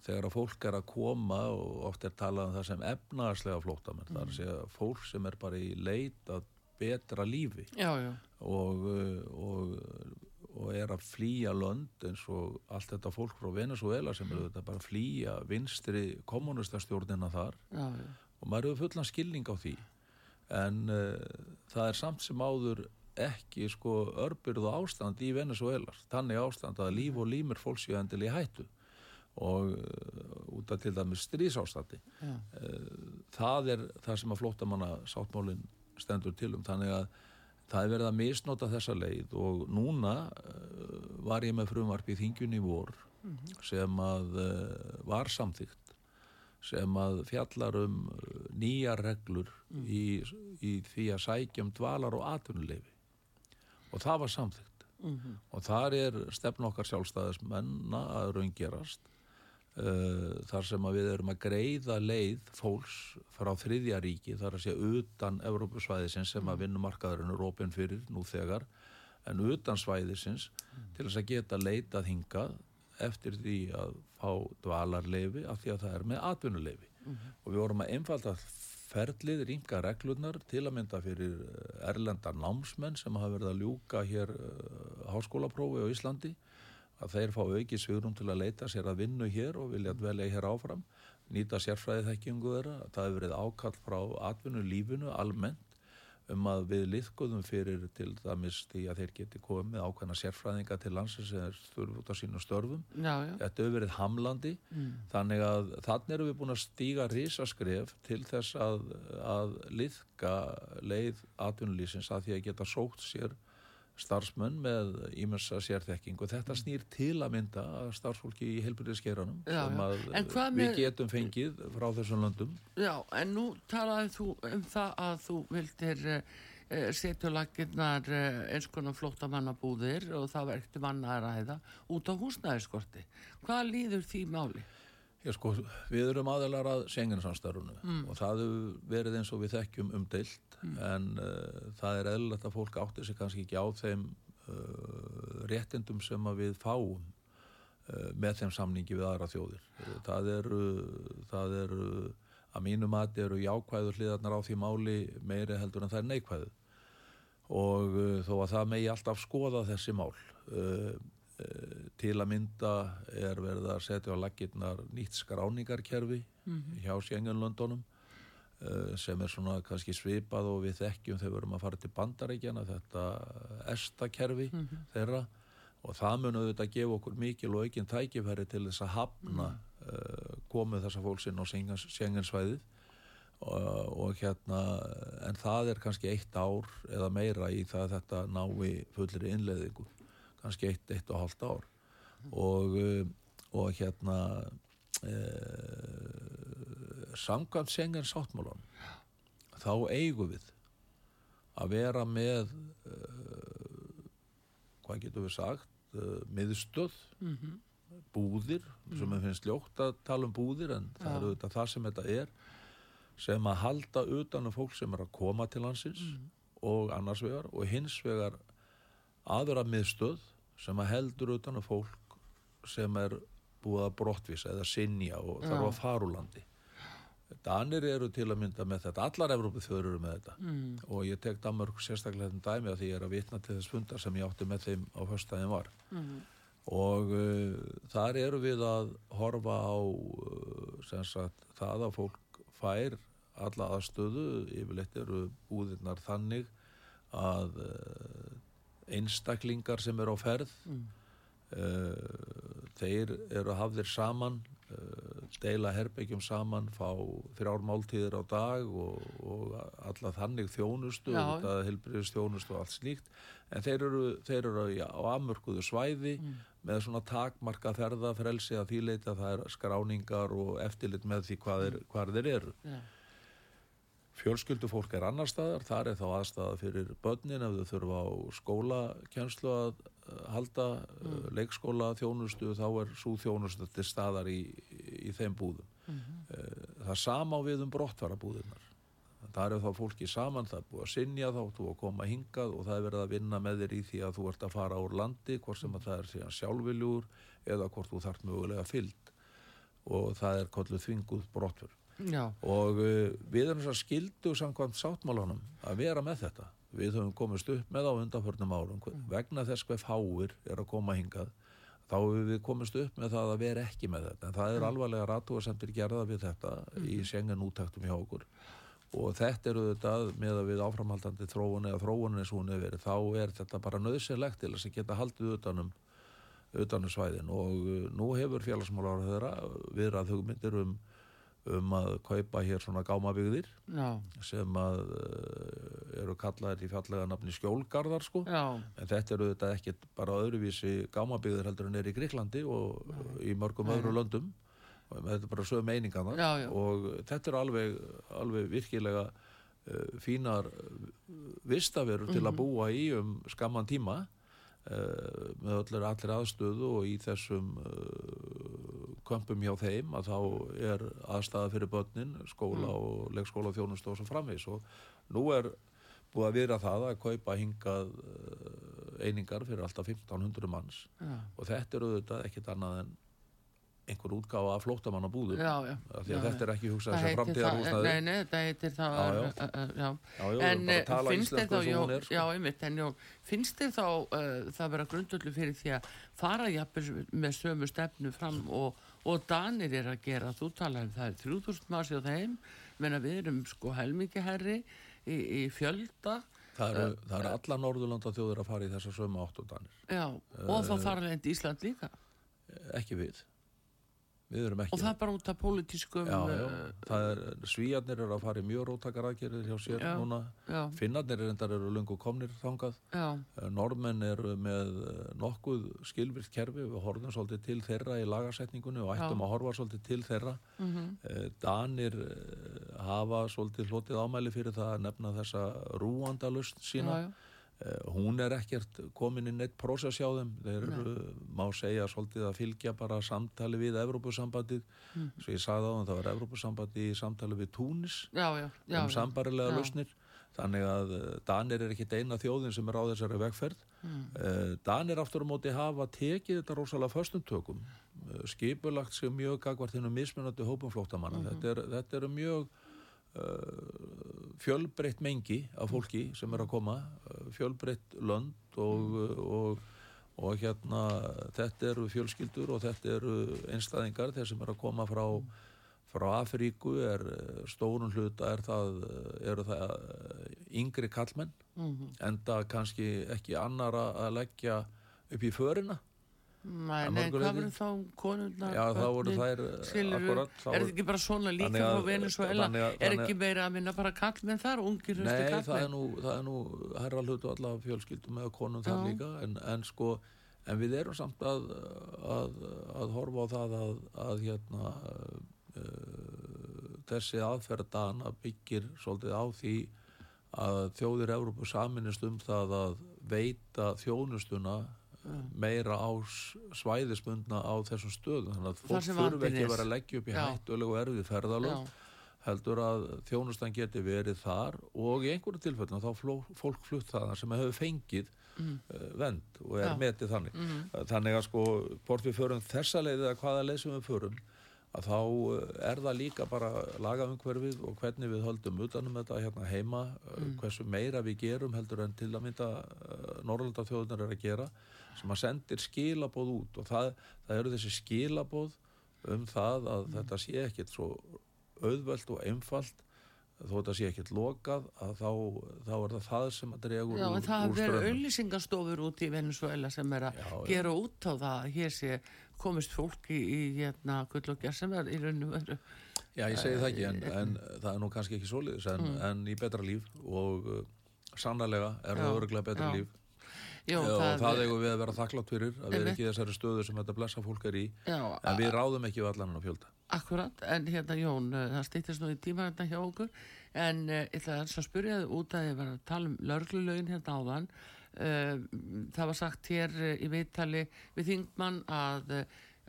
þegar að fólk er að koma og oft er talað um það sem efnaðarslega flóttamenn, það er að segja fólk sem er bara í leit að betra lífi Já, já, og, og, og er að flýja lönd eins og allt þetta fólk frá Venezuela sem eru þetta bara að flýja vinstri kommunistastjórnina þar. Já, og maður hefur fullan skilning á því. En uh, það er samt sem áður ekki sko örbyrðu ástand í Venezuela þannig ástand að líf og límur fólks séu endil í hættu og uh, út af til dæmis stríðsástandi. Já. það er það sem að flóttamanna sáttmálin stendur til um. Þannig að það er verið að misnota þessa leið og núna uh, var ég með frumvarp í þingjunni vor sem að uh, var samþygt sem að fjallar um uh, nýjar reglur í, í því að sækjum dvalar og atvinnuleifi og það var samþygt og þar er stefn okkar sjálfstæðismenna að raungerast. uh, þar sem við erum að greiða leið fólks frá þriðja ríki þar að segja utan Evrópusvæðisins sem að vinnumarkaðurinn er opinn fyrir nú þegar en utan svæðisins til þess að geta leitað hingað eftir því að fá dvalarleifi af því að það er með atvinnuleifi og við vorum að einfalda ferlið, rýmka reglurnar til að mynda fyrir eh, erlenda námsmenn sem hafa verið að ljúka hér uh, háskólaprófi á Íslandi að þeir fá auki svigrum til að leita sér að vinnu hér og vilja dvelja hér áfram nýta sérfræði þekkingu þeirra. Það hefur verið ákall frá atvinnu lífinu almennt um að við liðgóðum fyrir til dæmis því að þeir geti komið með ákveðna sérfræðinga til landsins sem þeir þurfu út á sínu störfum. Já, já. Þetta hefur verið hamlandi. Þannig að þannig erum við búin að stíga risaskref til þess að, að liðka leið atvinnulísins að því að geta sókt sér starfsmenn með ímessa sérþekking og þetta snýr til að mynda að starfsfólki í heilbyrðiskeranum Já, sem að við með- getum fengið frá þessum löndum Já, en nú talaði þú um það að þú vildir uh, setja laginnar uh, eins konar flóttamannabúðir og það verkti manna að ræða út á húsnæðiskorti. Hvað líður því máli? Já, sko, við erum aðeinar að Schengen-samstarfunu Mm. og það hefur verið eins og við þekkjum umdeilt en uh, það er eðlilegt að fólk átti sig kannski ekki á þeim uh, réttindum sem við fáum uh, með þeim samningi við aðra þjóðir. Það eru, það eru að mínu mati eru jákvæður hliðarnar á því máli meiri heldur en það er neikvæðu og þó að það megi alltaf skoða þessi mál til að mynda er verið að setja á laggirnar nýtt skráningarkerfi hjá Sjengunlöndunum uh, sem er svona kannski svipað og við þekkjum þegar við erum að fara til bandaríkjana þetta esta-kerfi þeirra. Og það mun auðvitað að gefa okkur mikil og aukinn tækifæri til þess að hafna uh, komið þessa fólksinn á Sjengensvæðið og, og hérna en það er kannski eitt ár eða meira í það að þetta nái fullri innleðingu kannski eitt, eitt og halvt ár. Og, uh, og hérna uh, samkvæmt sengen sáttmálan þá eigum við að vera með uh, hvað getum við sagt uh, miðstöð búðir sem við finnst ljótt að tala um búðir en það er auðvitað það sem þetta er sem að halda utan um fólk sem er að koma til landsins og annars vegar og hins vegar aðra miðstöð sem að heldur utan um fólk sem er búið að brottvisa eða sinja og þarf að fara úr landi. Danir eru til að mynda með þetta, allar Evrópu þjóður eru með þetta. Mm. og ég tek Danmörk sérstaklega þetta dæmi að því ég er að vitna til þess fundar sem ég átti með þeim á höstæðin var. Og uh, þar eru við að horfa á uh, sagt það að fólk fær alla aðstöðu, yfirleitt eru búðirnar þannig að uh, einstaklingar sem eru á ferð uh, þeir eru hafðir saman uh, deila herbyggjum saman fá þrjár máltíðir á dag og, og alla þannig þjónustu helbriðist þjónustu og allt slíkt. En þeir eru, þeir eru já, á amörkuðu svæði með svona takmarka ferða frelsi að þýleita það er skráningar og eftirlit með því hvað, er, hvað þeir eru. Já. Fjölskyldufólk er annar staðar, þar er þá aðstæða fyrir börnin ef þau þurfa á skólakenslu að uh, halda, mm. leikskóla þjónustu, þá er svo þjónustu til staðar í, í þeim búðum. Mm Það sama á við um brottfara búðirnar. það er þá fólki saman, það er búið að sinja þá, þú að koma hingað og það er verið að vinna með þér í því að þú ert að fara úr landi, hvort sem að það er síðan sjálfviljúr eða hvort þú þarf mögulega fyllt og það er kolluð þvinguð brottfur. Já, Og uh, við erum að skildu samkvæmt sáttmálanum að vera með þetta. Við höfum komist upp með á undanförnum árum hve- vegna þess hver fáir er að koma hingað. Þá hefur við komist upp með það að vera ekki með þetta. En það er alvarlega ratúasendir gerða við þetta í sengen útæktum hjá okkur. Og þetta eru þetta með að við áframhaldandi þróun eða þróunin eins og hún hefur verið þá er þetta bara nöðsynlegt til að geta haldið utanum utanum svæðin. Og uh, nú hefur félagsmálar þeirra viðrað hugmyndir um, um að kaupa hér svona gámabygðir já, sem að uh, eru kallaðir í fallega nafni skjólgarðar sko. Já, en þetta eru þetta ekkit bara öðruvísi gámabygðir heldur en er í Gríklandi og í mörgum öðru löndum. Og þetta er bara sögum meiningarnar Já, já. og þetta eru alveg, alveg virkilega uh, fínar uh, vistaverur til Mhm. að búa í um skamman tíma með allir, allir aðstöðu og í þessum uh, kömpum hjá þeim að þá er aðstæða fyrir börnin, skóla Mm. og leikskóla þjónustu og svo framvegis. Og nú er búið að vera það að kaupa hingað uh, einingar fyrir alltaf 1500 manns. Já, og þetta eru auðvitað ekkit annað en einhver útgáfa af flóttamannabúðum já, já. af því að já, þetta er ekki hugsað sem framtíðarhúsnaði Nei, nei, þetta heitir það Já, já. já. Já, já, En tala finnst þér þá, og já, sko. já, einmitt, en já, finnst þér þá það vera grundöldu fyrir því að fara jafnvel með sömu stefnu fram og, og Danir er að gera, þú talar um það er 3000 mási á þeim, menna við erum sko helmingi herri í, í fjölda, Það eru, það eru alla Norðurlanda þjóður að fara í þessa sömu átt og danir. já, og þá fara leint Ísland líka, Ekki við. Við erum ekki og það er bara út af pólitískum, er, svíjarnir eru að fara í mjög rótakar aðgerðir hjá sér Já. núna. já, Finnarnir er endar eru lungu komnir þangað. já, Eh, Norðmenn eru með eh, nokkuð skilvirt kerfi, við horfum svolítið til þeirra í lagasetningunni og ættum að horfa svolítið til þeirra. mhm, Eh, Danir eh, hafa svolítið hlotið ámæli fyrir það að nefna þessa rúandalust sína. Eh, hún er ekkert komin inn eitt prósess hjá þeim. Þeir eru, má segja svolítið að fylgja bara samtali við Evrópusambandið. Mhm. svo ég sagði á það var Evrópusambandið í samtali við Túnis já, já, já, um sambarilega lausnir. Þannig að eh, Danir er ekki eina þjóðin sem er á þessari vegferð. Mm. Danir aftur á móti hafa tekið þetta rosalega föstum tökum. Eh, skipulagt sig mjög gagvart hennum mismunandi hópum flóttamanna. Þetta, er, þetta eru mjög uh, fjölbreytt mengi af fólki sem er að koma uh, fjölbreytt lönd og, og, og hérna þetta eru fjölskyldur og þetta eru einstæðingar þeir sem er að koma frá frá Afríku er stórun hluta er það, eru það yngri kallmenn Mhm. enda kannski ekki annara að leggja upp í förina Nei, Að nei, hvað verður þá konurnar? Já, þá voru þær, eh, skilurðu? akkurat, Er þetta ekki bara svona líka að- frá Venezuela? að- Er ekki meira að minna bara kallmenn þar, ungir hlusti Nei, það er nú, það er nú herra hlutu alla fjölskyldum með konum þar Já. líka en, en sko, en við erum samt að, að, að horfa á það að, að hérna uh, þessi aðferð dana byggir svolítið á því að þjóðir Evrópu saminist um það að veita þjónustuna meira á svæðisbundna á þessum stöðum þannig að fólk þurfi ekki að vera að leggja upp í hættulegu og erfið ferðalög Já, heldur að þjónustan geti verið þar og í einhverju tilfellum þá fló, fólk flutt það sem hefur fengið mm. vend og er Já. metið þannig Mhm. þannig að sko, hvort við förum þessa leið eða hvaða leið sem við förum að þá eh, er það líka bara lagaumhverfið og hvernig við höldum utanum þetta hérna heima mm. hversu meira við gerum heldur en til að mynda uh, Norrlanda þjóðunar er að gera sem að sendir skilabóð út og það, það eru þessi skilabóð um það að þetta sé ekkit svo auðvelt og einfalt þó þetta sé ekkit lokað að þá, þá er það það sem að dregur Já, úr, en það úr verður auðlýsingastofur út í Venezuela sem er að Já, já. gera út á það að hér sé komist fólk í, hérna, gull og gerð er í rauninu veru. Já, ég segi það ekki, en, en það er nú kannski ekki svoleiðis, en, Mm. en í betra líf og uh, sannlega er Já, það örgulega betra já. líf Jó, og það, það, eigum við að vera þakklátt fyrir að vera Einmitt. ekki í þessari stöðu sem þetta blessa fólk er í já, en við ráðum ekki við allan að fjölda Akkurat, en hérna Jón, uh, það stýttist nú í tíma hérna hjá okkur, en uh, ég ætla að spyrja þið út að ég var að tala um lörglulögin hérna áðan. Uh, það var sagt hér í viðtali við Þingmann að,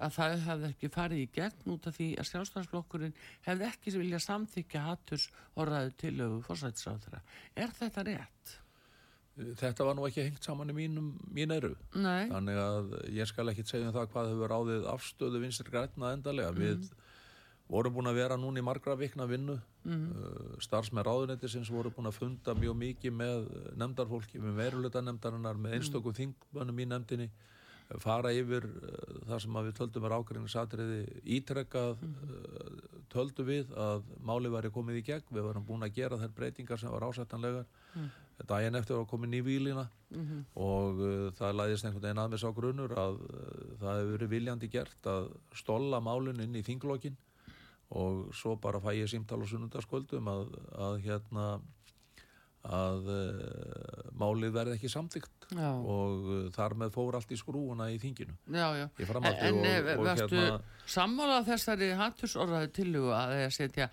að það hefði ekki farið í gegn út af því að sjálfstæðarsflokkurinn hefði ekki viljað samþykja hatturs orðaðu tilögu fórsættisráðara. Þetta var nú ekki hengt saman í mínum, mín eru. Nei. Þannig að ég skal ekki segja um það hvað hefur ráðið afstöðu vinstri grætna endalega. Við vorum búin að vera núna í margra vikna vinnu. Mm. Uh, starfsmenn ráðunettisins voru búin að funda mjög mikið með nefndarfólki, með veruleita nefndarinnar, með einstökum þingmönnum í nefndinni fara yfir uh, það sem við töldum er ágreininsatriði ítrekkað uh, töldu við að máli væri komið í gegn, við varum búin að gera þær breytingar sem var ásættanlegar mm. Daginn eftir var komið nývílina mm -hmm. og uh, það læðist einhvern veginn aðeins á grunnur að uh, það hefur verið viljandi gert að stolla málun inn í þinglokkin og svo bara fæ ég símtal á sunnundaskvöldum að, að hérna að uh, málið verði ekki samtíkt og uh, þar með fór allt í skrúuna í þinginu já, já. en, og, og varstu hérna, sammála þessari hattusorðaði tilhuga að það setja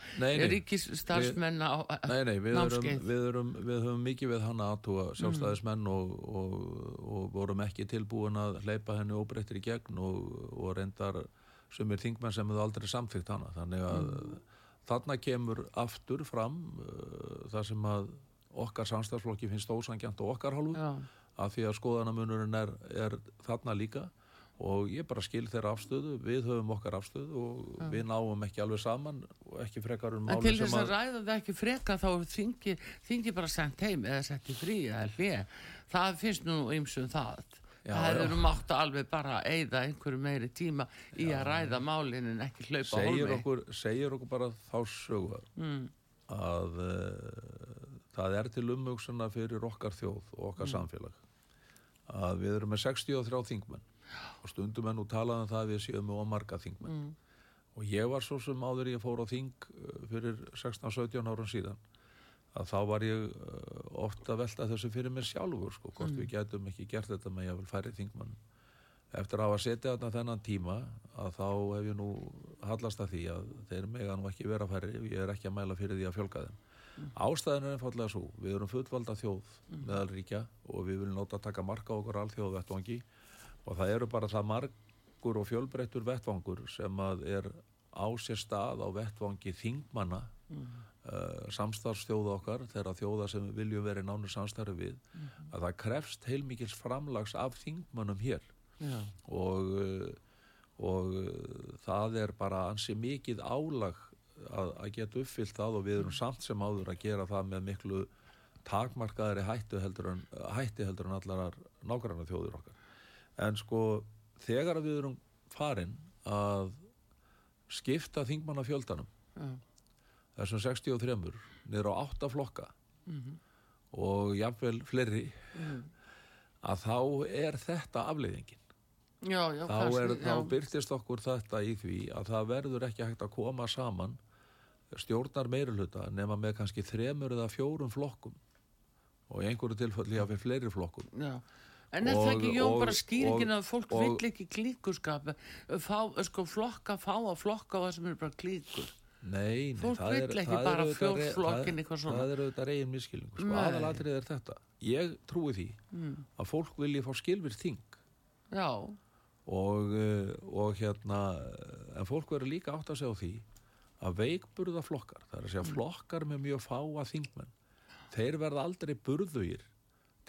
ríkisstarfsmenn á nei, nei, við erum, við, erum, við höfum mikið við hann aðtúa sjálfstæðismenn mm. og, og, og vorum ekki tilbúin að hleypa henni óbreyttir í gegn og reyndar sem er þingmenn sem hefur aldrei samtíkt hana þannig að mm. þarna kemur aftur fram uh, það sem að okkar samstæðsflokki finnst ósangjant og okkar hálfu Já. af því að skoðanamunurinn er, er þarna líka og ég bara skil þeirra afstöðu, við höfum okkar afstöðu og Já. við náum ekki alveg saman og ekki frekar um máli sem að... En til þess að ræða það ekki frekar þá þingi, þingi bara sendt heim eða sett í frí eða hlið, það finnst nú ymsum það. Já, það hefur mátt að alveg bara eigða einhverju meiri tíma í að ræða málinn en ekki hlaupa hólmi. Segir okkur bara þá sögur mm. að uh, það er til umvöksuna fyrir okkar þjóð og okkar mm. samfélag að við erum með 63 þingmenn og stundum enn og talaðum það að við séum með omarga þingmenn mm. og ég var svo sem áður ég fór á þing uh, fyrir 16-17 árum síðan að þá var ég uh, ofta velta þessu fyrir mér sjálfur sko, hvort mm. við getum ekki gert þetta með ég vil færi þingmann eftir að hafa setið þarna þennan tíma að þá hef ég nú hallast að því að þeir mega nú ekki vera færi ég er ekki að mæla fyrir því að fjölga þeim. Ástæðin er einfallega svo, við erum fullvalda þjóð mm. meðalríkja og við viljum láta taka marka okkur alþjóð vettvangi og það eru bara það margur og fjölbreyttur vettvangur sem að er á sér stað á vettvangi þingmanna mm. uh, samstarfstjóða okkar þeirra þjóða sem við viljum verið nánur samstarfi við mm. að það krefst heilmikils framlags af þingmannum hér yeah. og, uh, og uh, það er bara ansi mikið álag að, að geta uppfyllt það og við erum samt sem áður að gera það með miklu takmarkaðari hætti heldur en, hætti heldur en allar nákvæmlega þjóður okkar. En sko þegar við erum farin að skipta þingmanna fjöldanum ja. þessum 63 niður á 8 flokka mm -hmm. og jáfnvel fleiri mm. að þá er þetta afleiðingin. Já, já, þá, er, já. þá byrtist okkur þetta í því að það verður ekki hægt að koma saman stjórnar meirulhuta nema með kannski þremur eða fjórum flokkum. Og í einhverju tilfelli að við fleiri flokkum Já. En er og, það ekki, Jón, bara skýringin að fólk og, vill ekki klíkurskap fá, sko, flokka, fá að flokka það sem er bara klíkur. Nei, nei fólk vill ekki bara fjórflokkin eitthvað svona. Það er auðvitað reygin miskilning sko, aðalatrið er þetta. Ég trúi því mm. að fólk vilji fá skilfir þing. Já. Og, eh, og hérna en fólk verður líka átt að segja á því að veikburða flokkar, það er að segja mm. flokkar með mjög fáa þingmenn þeir verða aldrei burðugir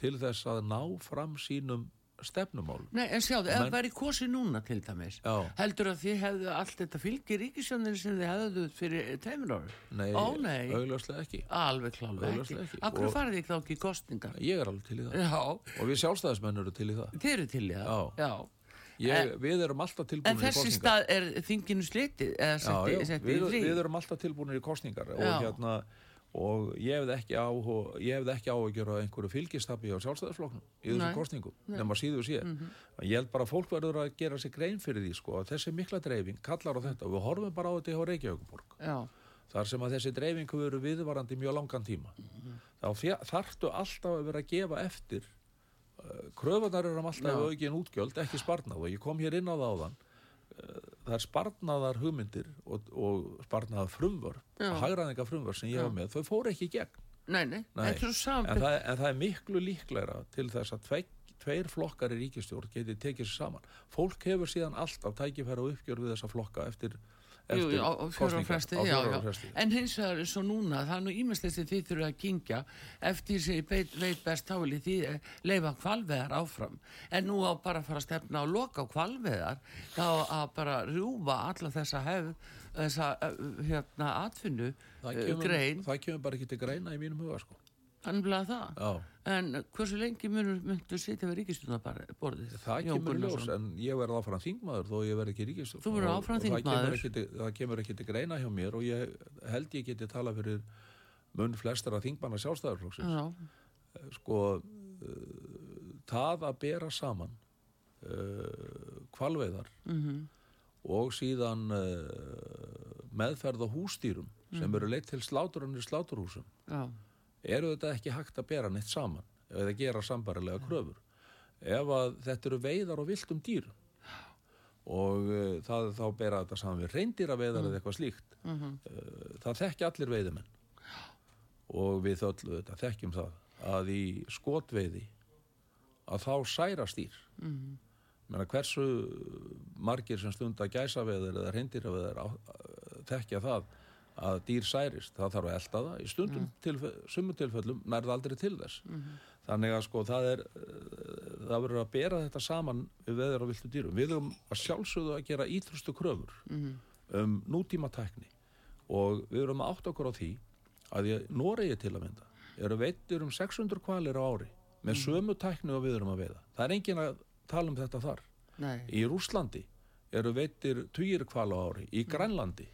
til þess að ná fram sínum stefnumál. Nei, en sjáðu, ef það væri kosi núna til dæmis, Já. heldur að þið hefðu allt þetta fylgi ríkisjónin sem þið hefðu fyrir teimur ári? Nei, Ó, nei. augljóslega ekki. Alveg klálega ekki. ekki. Akkur farið þið þá ekki í kostningar? Ég er alveg til í það. Já. Og við sjálfstæðismenn eru til í það. Þið eru til í það? Já. Já. Ég, við erum alltaf tilbúinir í kostningar. En þessi stað er þinginu slitið? Já, já, við, við erum alltaf tilbúinir í kostningar og, hérna, og ég hefði ekki áhugjör á einhverju fylgistabi á sjálfstæðarfloknum í þessum kostningum, nema síðu síðan. Mm -hmm. Ég held bara að fólk verður að gera sig grein fyrir því sko, að þessi mikla dreifing kallar á þetta og við horfum bara á þetta hjá Reykjavíkuborg. Þar sem að þessi dreifing hefur verið viðvarandi mjög langan tíma. Mm -hmm. Þá þartu alltaf að vera að gefa eftir kröfunar er um alltaf aukinn útgjöld, ekki sparnað. Og ég kom hér inn á það áðan. Eh, það er sparnaðar hugmyndir og, og sparnaðar frumvör hagraðinga frumvör sem ég hef með, þau fóru ekki í gegn. Nei, nei, nei. En, það, en það er miklu líklæra til þess að tveir flokkar í ríkistjórn geti tekið sér saman. Fólk hefur síðan alltaf tækifæra og uppgjör við þessa flokka eftir, Jú, eftir jú, á, á fjóra fresti, já, já. En hins vegar og núna, það er nú ímestlega sem þið þurfa að gingja eftir sem ég veit, best ég því eh, leifa kvalveðar áfram. En nú á bara að fara að stefna og loka kvalveðar, þá að bara rjúfa alla þessa hefð, þessa eh, hérna atfinnu kemur, grein, það kemur bara ekki til greina í mínum huga, sko. þannig að það. Já. En hversu lengi munur myndu sitja við ríkistunarborðið? Það kemur í ljós, en ég verð áfram þingmaður þó ég verð ekki ríkistjórn. Þú verður áfram og það kemur þingmaður. Það kemur ekki til greina hjá mér og ég held ég geti tala fyrir mun flestara þingmanna sjálfstæðarflokksins. Já, Sko, uh, það að bera saman uh, kvalveiðar mhm, og síðan uh, meðferð á hústýrum sem eru leitt til sláturunni sláturhúsum já, eru þetta ekki hægt að bera neitt saman eða gera sambarilega kröfur? Ef að þetta eru veiðar og viltum dýrum og uh, það þá bera þetta saman við reyndýraveiðar eða eitthvað slíkt mhm, uh, það þekki allir veiðimenn. Og við öllu þetta þekkjum það að í skotveiði að þá særast dýr. Mhm, Menna, hversu margir sem stunda gæsaveðar eða reyndýraveðar þekkja það að dýr særist, það þarf að elda það. Í stundum Mm. tilfe, sumum tilfellum nærða aldrei til þess. Mhm, þannig að sko það er eh, það verður að bera þetta saman við veður og viltu dýrum. Við höfum að sjálfsögðu að gera ítrustu kröfur mhm, um nútíma tækni og við erum að átta okkur á því að ég, Noregi til að mynda eru veittir um 600 kvalir á ári með sömu tækni og við erum að veiða. Það er engin að tala um þetta þar. Nei, í Rúslandi eru veittir tugir kvala á ári í Grænlandi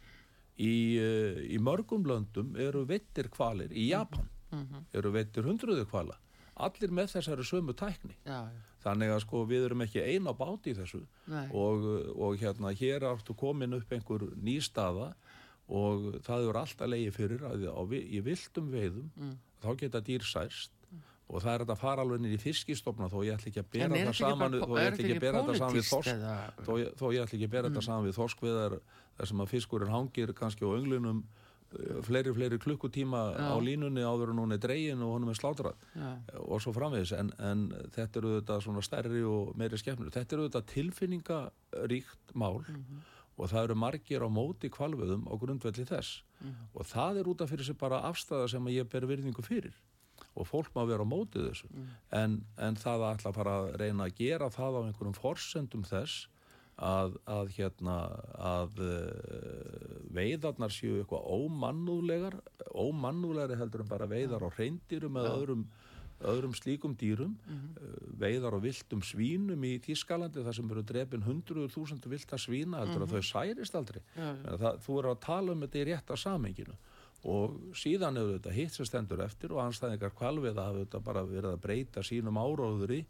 í, uh, í mörgum löndum eru veittir kvalir í Japan mhm, eru veittir hundruðu kvala allir með þessari sömu tækni. Já, já, þannig að sko við erum ekki eina báti í þessu. Og, og hérna hér áttu komin upp einhver ný staða og það eru alltaf leiði fyrir að á, í viltum veiðum Mm. þá geta dýr særst og það er þetta að fara alveg inn í fiskistofna þó ég ætla ekki að bera er það saman þó ég þetta ekki að bera þetta saman við þorsk þó ég, ætla ekki að bera þetta saman við þorskviðar þar sem að fiskurinn hangir kannski á önglunum eh, fleiri, fleiri klukkutíma Já. á línunni áður en hún er dregin og honum er slátrað já, og svo framvegis. En, en þetta eru þetta svona stærri og meiri skemmur þetta eru þetta tilfinningaríkt mál og það eru margir á móti kvalveðum á grundvelli þess. Og það er út af fyrir sig bara afstæða sem að ég ber virðingu fyrir og fólk má vera á móti þessu. En, en það að ætla að fara að reyna að gera það á einhverjum forsendum þess að, að hérna að uh, veiðarnar séu eitthvað ómannúðlegar ómannúðlegari heldur en bara veiðar á reyndirum eða öðrum, öðrum slíkum dýrum. Uh, veiðar á viltum svínum í Þískalandi þar sem eru drefin hundruður þúsundu vilta svína heldur að þau særist aldrei. Já, já. það, þú eru að tala um þetta í rétta samenginu og síðan hefur þetta hitt sem stendur eftir og anstæðingar kvalvið hafa þetta bara verið að breyta sínum áróðuri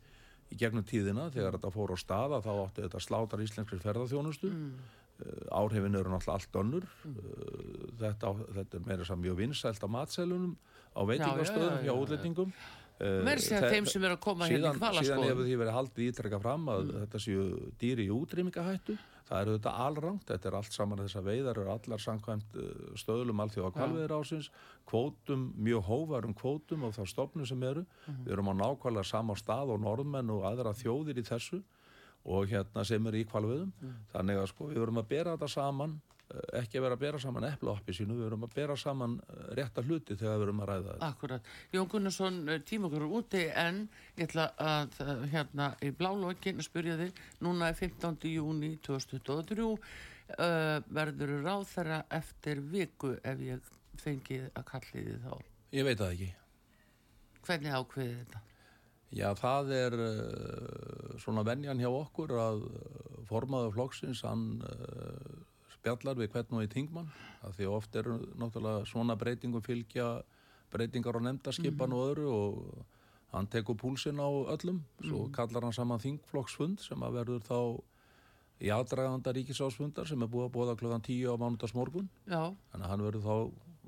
í gegnum tíðina. Þegar þetta fór á staða þá átti þetta slátar íslenskri ferðarþjónustu mm. áhrifin eru náttúrulega allt önnur. Mm. þetta, á- þetta er meira mjög vinsælt á matselunum á veitingastöðum já, já, hjá já. útlendingum. Mér sé að Eh, þeim sem eru að koma hérna í síðan, síðan hefur því verið haldið ítrekka fram að þetta séu dýri í útrýmingahættu það eru þetta allrangt, þetta er allt saman þessar veiðar eru allar samkvæmt uh, stöðlum allþjóða kvalviðir ásins kvótum, mjög hóvarum kvótum og þá stofnum sem eru. Við erum á nákvæmlega sama stað og norðmenn og aðra þjóðir í þessu og hérna sem eru í kvalviðum þannig að sko við verum að bera þetta saman eh, ekki að vera að bera saman epla oppi sínu, við verum að bera saman eh, rétta hluti þegar við verum að ræða þetta Akkurat. Jón Gunnarsson, eh, tíma okkur úti en ég ætla að eh, hérna í blálókin spyrja þig, núna er 15. júni 2023 uh, verður ráð þeirra eftir viku ef ég fengið að kalli þið þá. Ég veit það ekki Hvernig ákveðið þetta? Já, það er uh, svona venjan hjá okkur að formaður flokksins, hann uh, spjallar við hvern og í tingmann, af því oft eru náttúrulega svona breytingum fylgja breytingar á nefndaskipan og öðru og hann tekur púlsinn á öllum, svo kallar hann saman þingflokksfund sem að verður þá í aðdraganda ríkisásfundar sem er búið að bóða klokkan 10 á mánudagsmorgun. Þannig að hann verður þá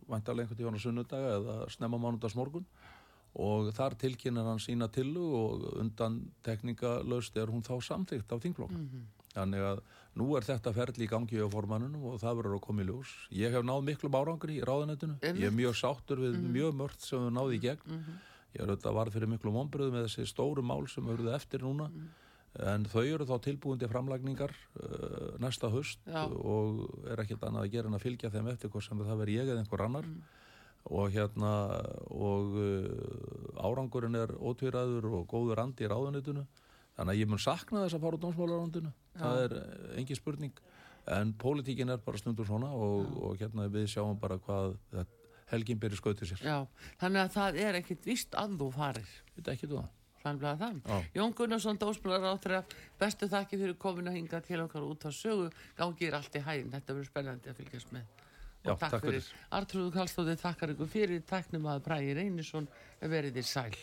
vantarlega einhvern tíðan á sunnudaga eða snemma mánudagsmorgun. Og þar tilkynnar hann sína tillu og undan tekningalöst er hún þá samþygt af þingflokk þannig að nú er þetta ferli í gangi á formannunum og það verður að koma í ljós. Ég hef náð miklum árangri í ráðanættinu ég er mjög sáttur við mjög mörgt sem við náði í gegn. Ég er auðvitað varð fyrir miklu vonbröðu með þessi stóru mál sem auðvitað eftir núna. En þau eru þá tilbúin til framlagningar uh, næsta höst Já. og er ekkert annað að gera en að fylgja þeim eftir hvort sem það veri ég eða einhver annar. Og hérna og uh, árangurinn er ótvíraður og góður andi í ráðunitinu þannig að ég mun sakna þess að fara úr dómsmálarandinu það er eh, engin spurning en pólitíkin er bara stundur svona og, og hérna við sjáum bara hvað þetta- helgin byrja skautið sér Já, þannig að það er ekkit víst að þú farir. Þetta ekki þú það? Þannig að það. Já. Jón Gunnarsson, dósmálar áttur bestu þakki fyrir komin að hinga til okkar út á sögu. Gangið er allt í hæginn. Þetta verður spennandi að fylgjast með. Já, takk fyrir. Artrúðu Kallstóði þakkar ykkur fyrir tæknum að Bræði Reynisson verið þér sæl.